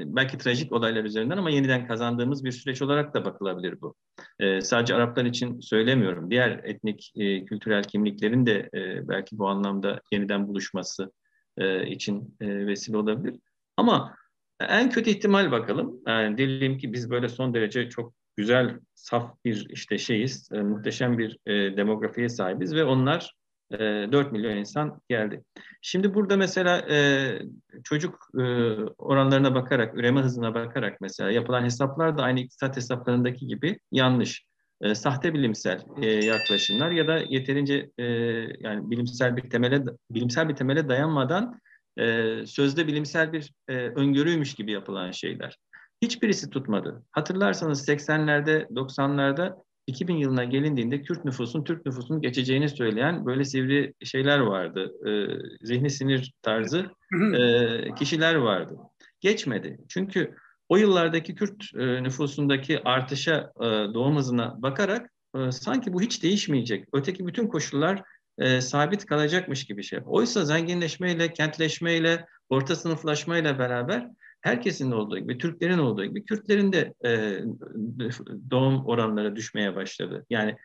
belki trajik olaylar üzerinden ama yeniden kazandığımız bir süreç olarak da bakılabilir bu. E, sadece Araplar için söylemiyorum. Diğer etnik, e, kültürel kimliklerin de e, belki bu anlamda yeniden buluşması e, için e, vesile olabilir. Ama en kötü ihtimal bakalım. Yani diyelim ki biz böyle son derece çok güzel, saf bir işte şeyiz, e, muhteşem bir e, demografiye sahibiz ve onlar e, 4 milyon insan geldi. Şimdi burada mesela e, çocuk e, oranlarına bakarak, üreme hızına bakarak mesela yapılan hesaplar da aynı iktisat hesaplarındaki gibi yanlış. E, sahte bilimsel e, yaklaşımlar ya da yeterince e, yani bilimsel bir temele bilimsel bir temele dayanmadan e, sözde bilimsel bir e, öngörüymüş gibi yapılan şeyler. Hiçbirisi tutmadı. Hatırlarsanız 80'lerde, 90'larda 2000 yılına gelindiğinde Kürt nüfusun Türk nüfusunun geçeceğini söyleyen böyle sivri şeyler vardı. E, zihni sinir tarzı e, kişiler vardı. Geçmedi. Çünkü o yıllardaki Kürt e, nüfusundaki artışa, e, doğum hızına bakarak e, sanki bu hiç değişmeyecek. Öteki bütün koşullar e, sabit kalacakmış gibi şey. Oysa zenginleşmeyle, kentleşmeyle, orta sınıflaşmayla beraber herkesin olduğu gibi, Türklerin olduğu gibi Kürtlerin de e, doğum oranları düşmeye başladı. Yani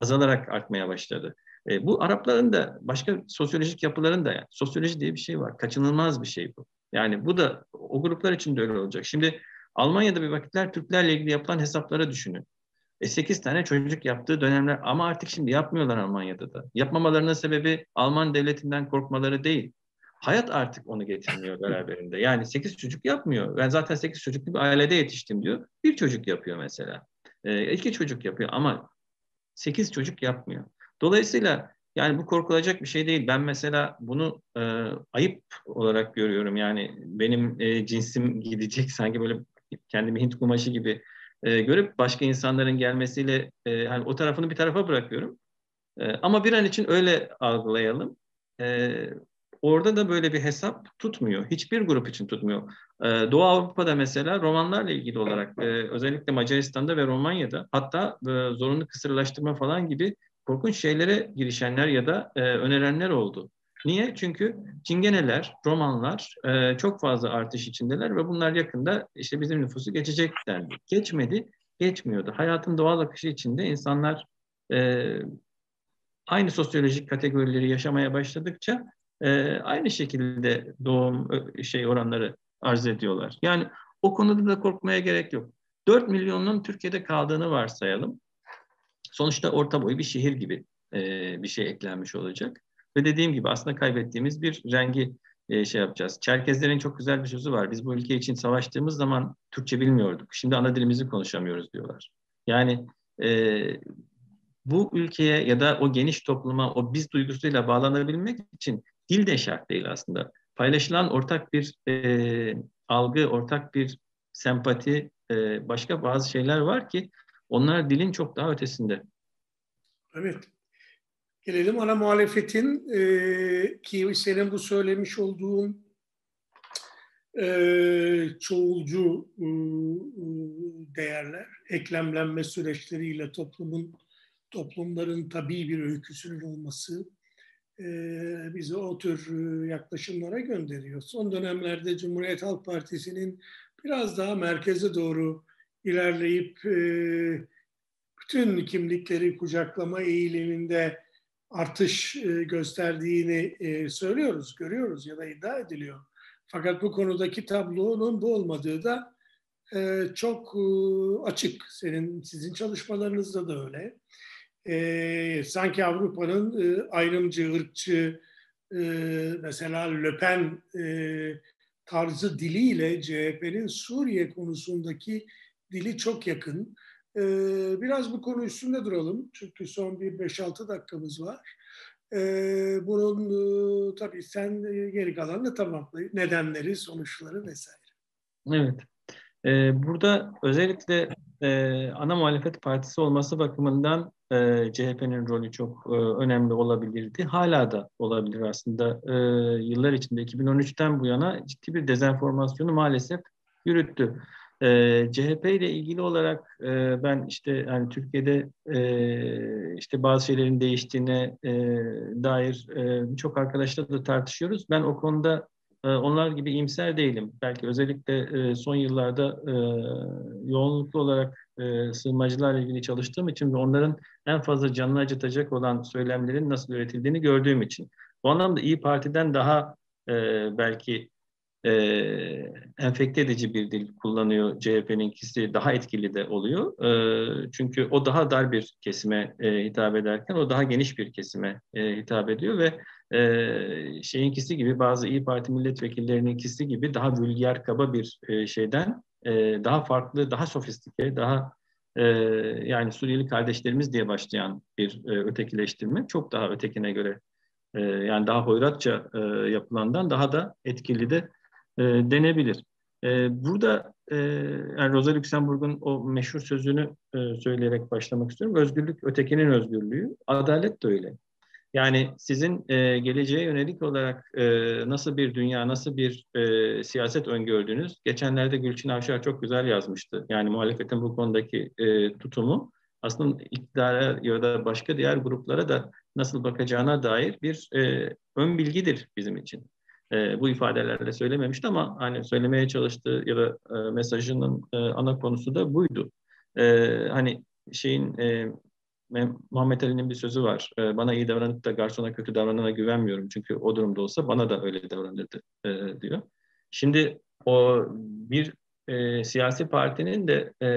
azalarak artmaya başladı. E, bu Arapların da başka sosyolojik yapıların da yani sosyoloji diye bir şey var. Kaçınılmaz bir şey bu. Yani bu da o gruplar için de öyle olacak. Şimdi Almanya'da bir vakitler Türklerle ilgili yapılan hesaplara düşünün. E 8 tane çocuk yaptığı dönemler ama artık şimdi yapmıyorlar Almanya'da da. Yapmamalarının sebebi Alman devletinden korkmaları değil. Hayat artık onu getirmiyor beraberinde. Yani 8 çocuk yapmıyor. Ben zaten 8 çocuklu bir ailede yetiştim diyor. Bir çocuk yapıyor mesela. E, iki çocuk yapıyor ama 8 çocuk yapmıyor. Dolayısıyla yani bu korkulacak bir şey değil. Ben mesela bunu e, ayıp olarak görüyorum. Yani benim e, cinsim gidecek sanki böyle kendimi Hint kumaşı gibi e, görüp başka insanların gelmesiyle e, yani o tarafını bir tarafa bırakıyorum. E, ama bir an için öyle algılayalım. E, orada da böyle bir hesap tutmuyor. Hiçbir grup için tutmuyor. E, Doğu Avrupa'da mesela romanlarla ilgili olarak e, özellikle Macaristan'da ve Romanya'da hatta e, zorunlu kısırlaştırma falan gibi korkunç şeylere girişenler ya da e, önerenler oldu. Niye? Çünkü Çingeneler, Romanlar e, çok fazla artış içindeler ve bunlar yakında işte bizim nüfusu geçecek dendi. Geçmedi, geçmiyordu. Hayatın doğal akışı içinde insanlar e, aynı sosyolojik kategorileri yaşamaya başladıkça e, aynı şekilde doğum şey oranları arz ediyorlar. Yani o konuda da korkmaya gerek yok. 4 milyonun Türkiye'de kaldığını varsayalım. Sonuçta orta boy bir şehir gibi e, bir şey eklenmiş olacak. Ve dediğim gibi aslında kaybettiğimiz bir rengi e, şey yapacağız. Çerkezlerin çok güzel bir sözü var. Biz bu ülke için savaştığımız zaman Türkçe bilmiyorduk. Şimdi ana dilimizi konuşamıyoruz diyorlar. Yani e, bu ülkeye ya da o geniş topluma o biz duygusuyla bağlanabilmek için dil de şart değil aslında. Paylaşılan ortak bir e, algı, ortak bir sempati, e, başka bazı şeyler var ki onlar dilin çok daha ötesinde.
Evet. Gelelim ana muhalefetin e, ki senin bu söylemiş olduğun e, çoğulcu e, değerler, eklemlenme süreçleriyle toplumun toplumların tabii bir öyküsünün olması bizi o tür yaklaşımlara gönderiyor. Son dönemlerde Cumhuriyet Halk Partisi'nin biraz daha merkeze doğru ilerleyip bütün kimlikleri kucaklama eğiliminde artış gösterdiğini söylüyoruz, görüyoruz ya da iddia ediliyor. Fakat bu konudaki tablonun bu olmadığı da çok açık. Senin sizin çalışmalarınızda da öyle. Sanki Avrupa'nın ayrımcı, ırkçı, mesela Le Pen tarzı diliyle CHP'nin Suriye konusundaki dili çok yakın. Ee, biraz bu konu üstünde duralım. Çünkü son bir 5-6 dakikamız var. Ee, bunun e, tabii sen geri kalanını tamamla. Nedenleri, sonuçları vesaire.
Evet. Burada özellikle e, ana muhalefet partisi olması bakımından e, CHP'nin rolü çok e, önemli olabilirdi. Hala da olabilir aslında. E, yıllar içinde 2013'ten bu yana ciddi bir dezenformasyonu maalesef yürüttü. E, CHP ile ilgili olarak e, ben işte yani Türkiye'de e, işte bazı şeylerin değiştiğine e, dair e, birçok arkadaşla da tartışıyoruz. Ben o konuda onlar gibi iyimser değilim. Belki özellikle e, son yıllarda e, yoğunluklu olarak e, sığınmacılarla ilgili çalıştığım için ve onların en fazla canını acıtacak olan söylemlerin nasıl üretildiğini gördüğüm için. Bu anlamda İyi Parti'den daha belki e, enfekte edici bir dil kullanıyor CHP'ninkisi daha etkili de oluyor. E, çünkü o daha dar bir kesime e, hitap ederken o daha geniş bir kesime e, hitap ediyor ve e, şeyinkisi gibi bazı İyi Parti milletvekillerinkisi gibi daha vulgar kaba bir e, şeyden e, daha farklı, daha sofistike, daha e, yani Suriyeli kardeşlerimiz diye başlayan bir e, ötekileştirme çok daha ötekine göre yani daha hoyratça e, yapılandan daha da etkili de e, denebilir. E, burada e, yani Rosa Luxemburg'un o meşhur sözünü e, söyleyerek başlamak istiyorum. Özgürlük ötekinin özgürlüğü, adalet de öyle. Yani sizin e, geleceğe yönelik olarak e, nasıl bir dünya, nasıl bir e, siyaset öngördüğünüz, geçenlerde Gülçin Avşar çok güzel yazmıştı. Yani muhalefetin bu konudaki e, tutumu aslında iktidara ya da başka diğer gruplara da nasıl bakacağına dair bir e, ön bilgidir bizim için. E, bu ifadelerle söylememişti ama hani söylemeye çalıştığı ya da e, mesajının e, ana konusu da buydu. E, hani şeyin e, Muhammed Ali'nin bir sözü var. E, bana iyi davranıp da garsona kötü davranana güvenmiyorum. Çünkü o durumda olsa bana da öyle davranırdı e, diyor. Şimdi o bir e, siyasi partinin de e,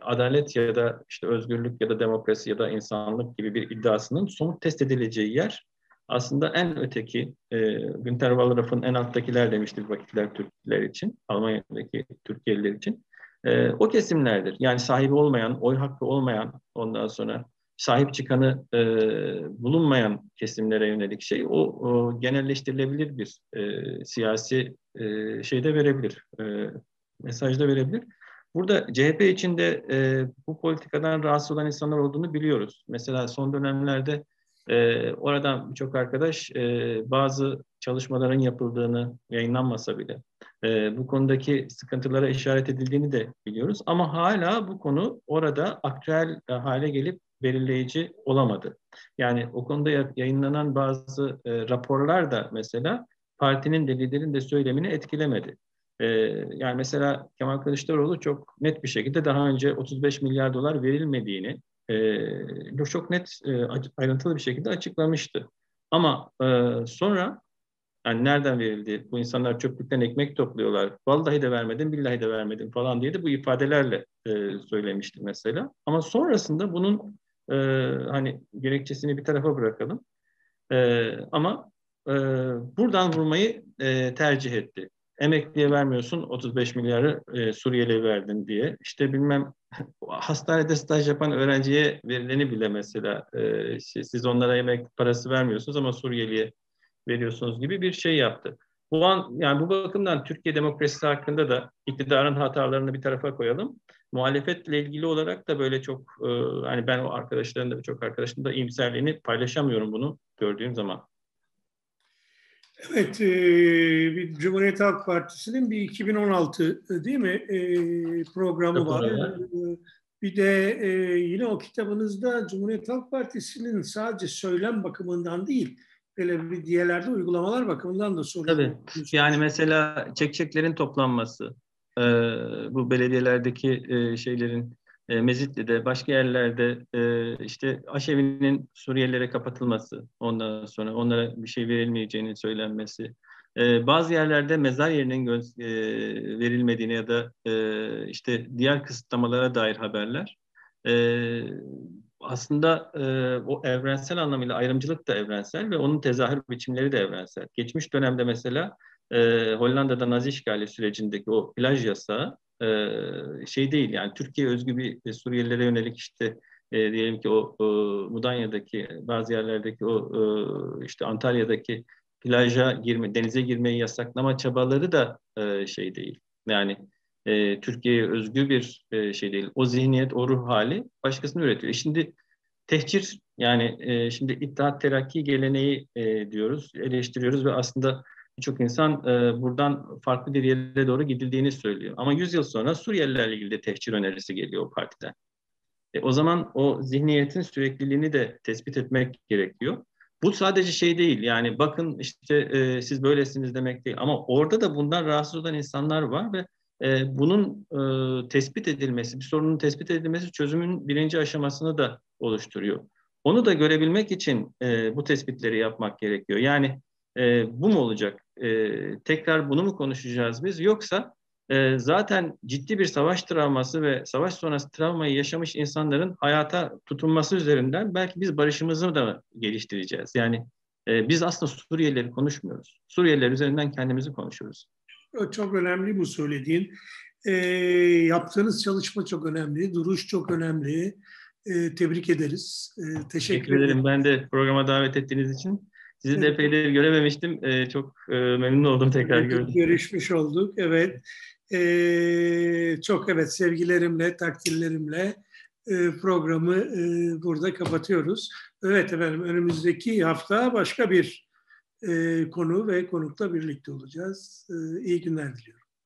adalet ya da işte özgürlük ya da demokrasi ya da insanlık gibi bir iddiasının somut test edileceği yer aslında en öteki e, Günter Wallraff'ın en alttakiler demişti bir vakitler Türkler için, Almanya'daki Türkiye'liler için. E, o kesimlerdir. Yani sahibi olmayan, oy hakkı olmayan, ondan sonra sahip çıkanı e, bulunmayan kesimlere yönelik şey o, o genelleştirilebilir bir e, siyasi e, şeyde verebilir, e, mesajda verebilir. Burada CHP içinde e, bu politikadan rahatsız olan insanlar olduğunu biliyoruz. Mesela son dönemlerde e, oradan birçok arkadaş e, bazı çalışmaların yapıldığını yayınlanmasa bile e, bu konudaki sıkıntılara işaret edildiğini de biliyoruz. Ama hala bu konu orada aktüel hale gelip belirleyici olamadı. Yani o konuda yayınlanan bazı e, raporlar da mesela partinin de liderin de söylemini etkilemedi. E, yani mesela Kemal Kılıçdaroğlu çok net bir şekilde daha önce 35 milyar dolar verilmediğini e, çok net e, ayrıntılı bir şekilde açıklamıştı. Ama e, sonra yani nereden verildi? Bu insanlar çöplükten ekmek topluyorlar. Vallahi de vermedim, billahi de vermedim falan diye de bu ifadelerle e, söylemişti mesela. Ama sonrasında bunun e, hani gerekçesini bir tarafa bırakalım. E, ama e, buradan vurmayı e, tercih etti. Emekliye vermiyorsun 35 milyarı e, Suriyeli'ye verdin diye. İşte bilmem hastanede staj yapan öğrenciye verileni bile mesela e, siz onlara emek parası vermiyorsunuz ama Suriyeli'ye veriyorsunuz gibi bir şey yaptı. Bu an yani bu bakımdan Türkiye demokrasisi hakkında da iktidarın hatalarını bir tarafa koyalım. Muhalefetle ilgili olarak da böyle çok e, hani ben o arkadaşların da birçok arkadaşın da iyimserliğini paylaşamıyorum bunu gördüğüm zaman.
Evet, e, bir Cumhuriyet Halk Partisi'nin bir 2016 e, değil mi e, programı var. E, bir de e, yine o kitabınızda Cumhuriyet Halk Partisi'nin sadece söylem bakımından değil, böyle bir diğerlerde uygulamalar bakımından da sorun.
Tabii. Yani mesela çekçeklerin toplanması, e, bu belediyelerdeki e, şeylerin e, Mezitli'de, başka yerlerde e, işte aşevinin Suriyelilere kapatılması, ondan sonra onlara bir şey verilmeyeceğinin söylenmesi, e, bazı yerlerde mezar yerinin gö- e, verilmediğine ya da e, işte diğer kısıtlamalara dair haberler. E, aslında e, o evrensel anlamıyla ayrımcılık da evrensel ve onun tezahür biçimleri de evrensel. Geçmiş dönemde mesela e, Hollanda'da Nazi işgali sürecindeki o plaj yasağı şey değil yani Türkiye özgü bir Suriyelilere yönelik işte e, diyelim ki o, o Mudanya'daki bazı yerlerdeki o e, işte Antalya'daki plaja girme, denize girmeyi yasaklama çabaları da e, şey değil. Yani e, Türkiye'ye özgü bir e, şey değil. O zihniyet, o ruh hali başkasını üretiyor. E şimdi tehcir yani e, şimdi İttihat Terakki geleneği e, diyoruz, eleştiriyoruz ve aslında birçok insan e, buradan farklı bir yere doğru gidildiğini söylüyor. Ama 100 yıl sonra Suriyelilerle ilgili de tehcir önerisi geliyor o partiden. E, o zaman o zihniyetin sürekliliğini de tespit etmek gerekiyor. Bu sadece şey değil yani bakın işte e, siz böylesiniz demek değil ama orada da bundan rahatsız olan insanlar var ve e, bunun e, tespit edilmesi, bir sorunun tespit edilmesi çözümün birinci aşamasını da oluşturuyor. Onu da görebilmek için e, bu tespitleri yapmak gerekiyor. Yani e, bu mu olacak? E, tekrar bunu mu konuşacağız biz? Yoksa e, zaten ciddi bir savaş travması ve savaş sonrası travmayı yaşamış insanların hayata tutunması üzerinden belki biz barışımızı da geliştireceğiz. Yani e, biz aslında Suriyelileri konuşmuyoruz. Suriyeliler üzerinden kendimizi konuşuyoruz.
Çok önemli bu söylediğin. E, yaptığınız çalışma çok önemli, duruş çok önemli. E, tebrik ederiz. E, teşekkür, teşekkür ederim. ederim.
Ben de programa davet ettiğiniz için. Sizi de epeydir görememiştim. E, çok e, memnun oldum tekrar gördüm.
Görüşmüş olduk. Evet. E, çok evet sevgilerimle, takdirlerimle e, programı e, burada kapatıyoruz. Evet efendim önümüzdeki hafta başka bir e, konu ve konukla birlikte olacağız. E, iyi günler diliyorum.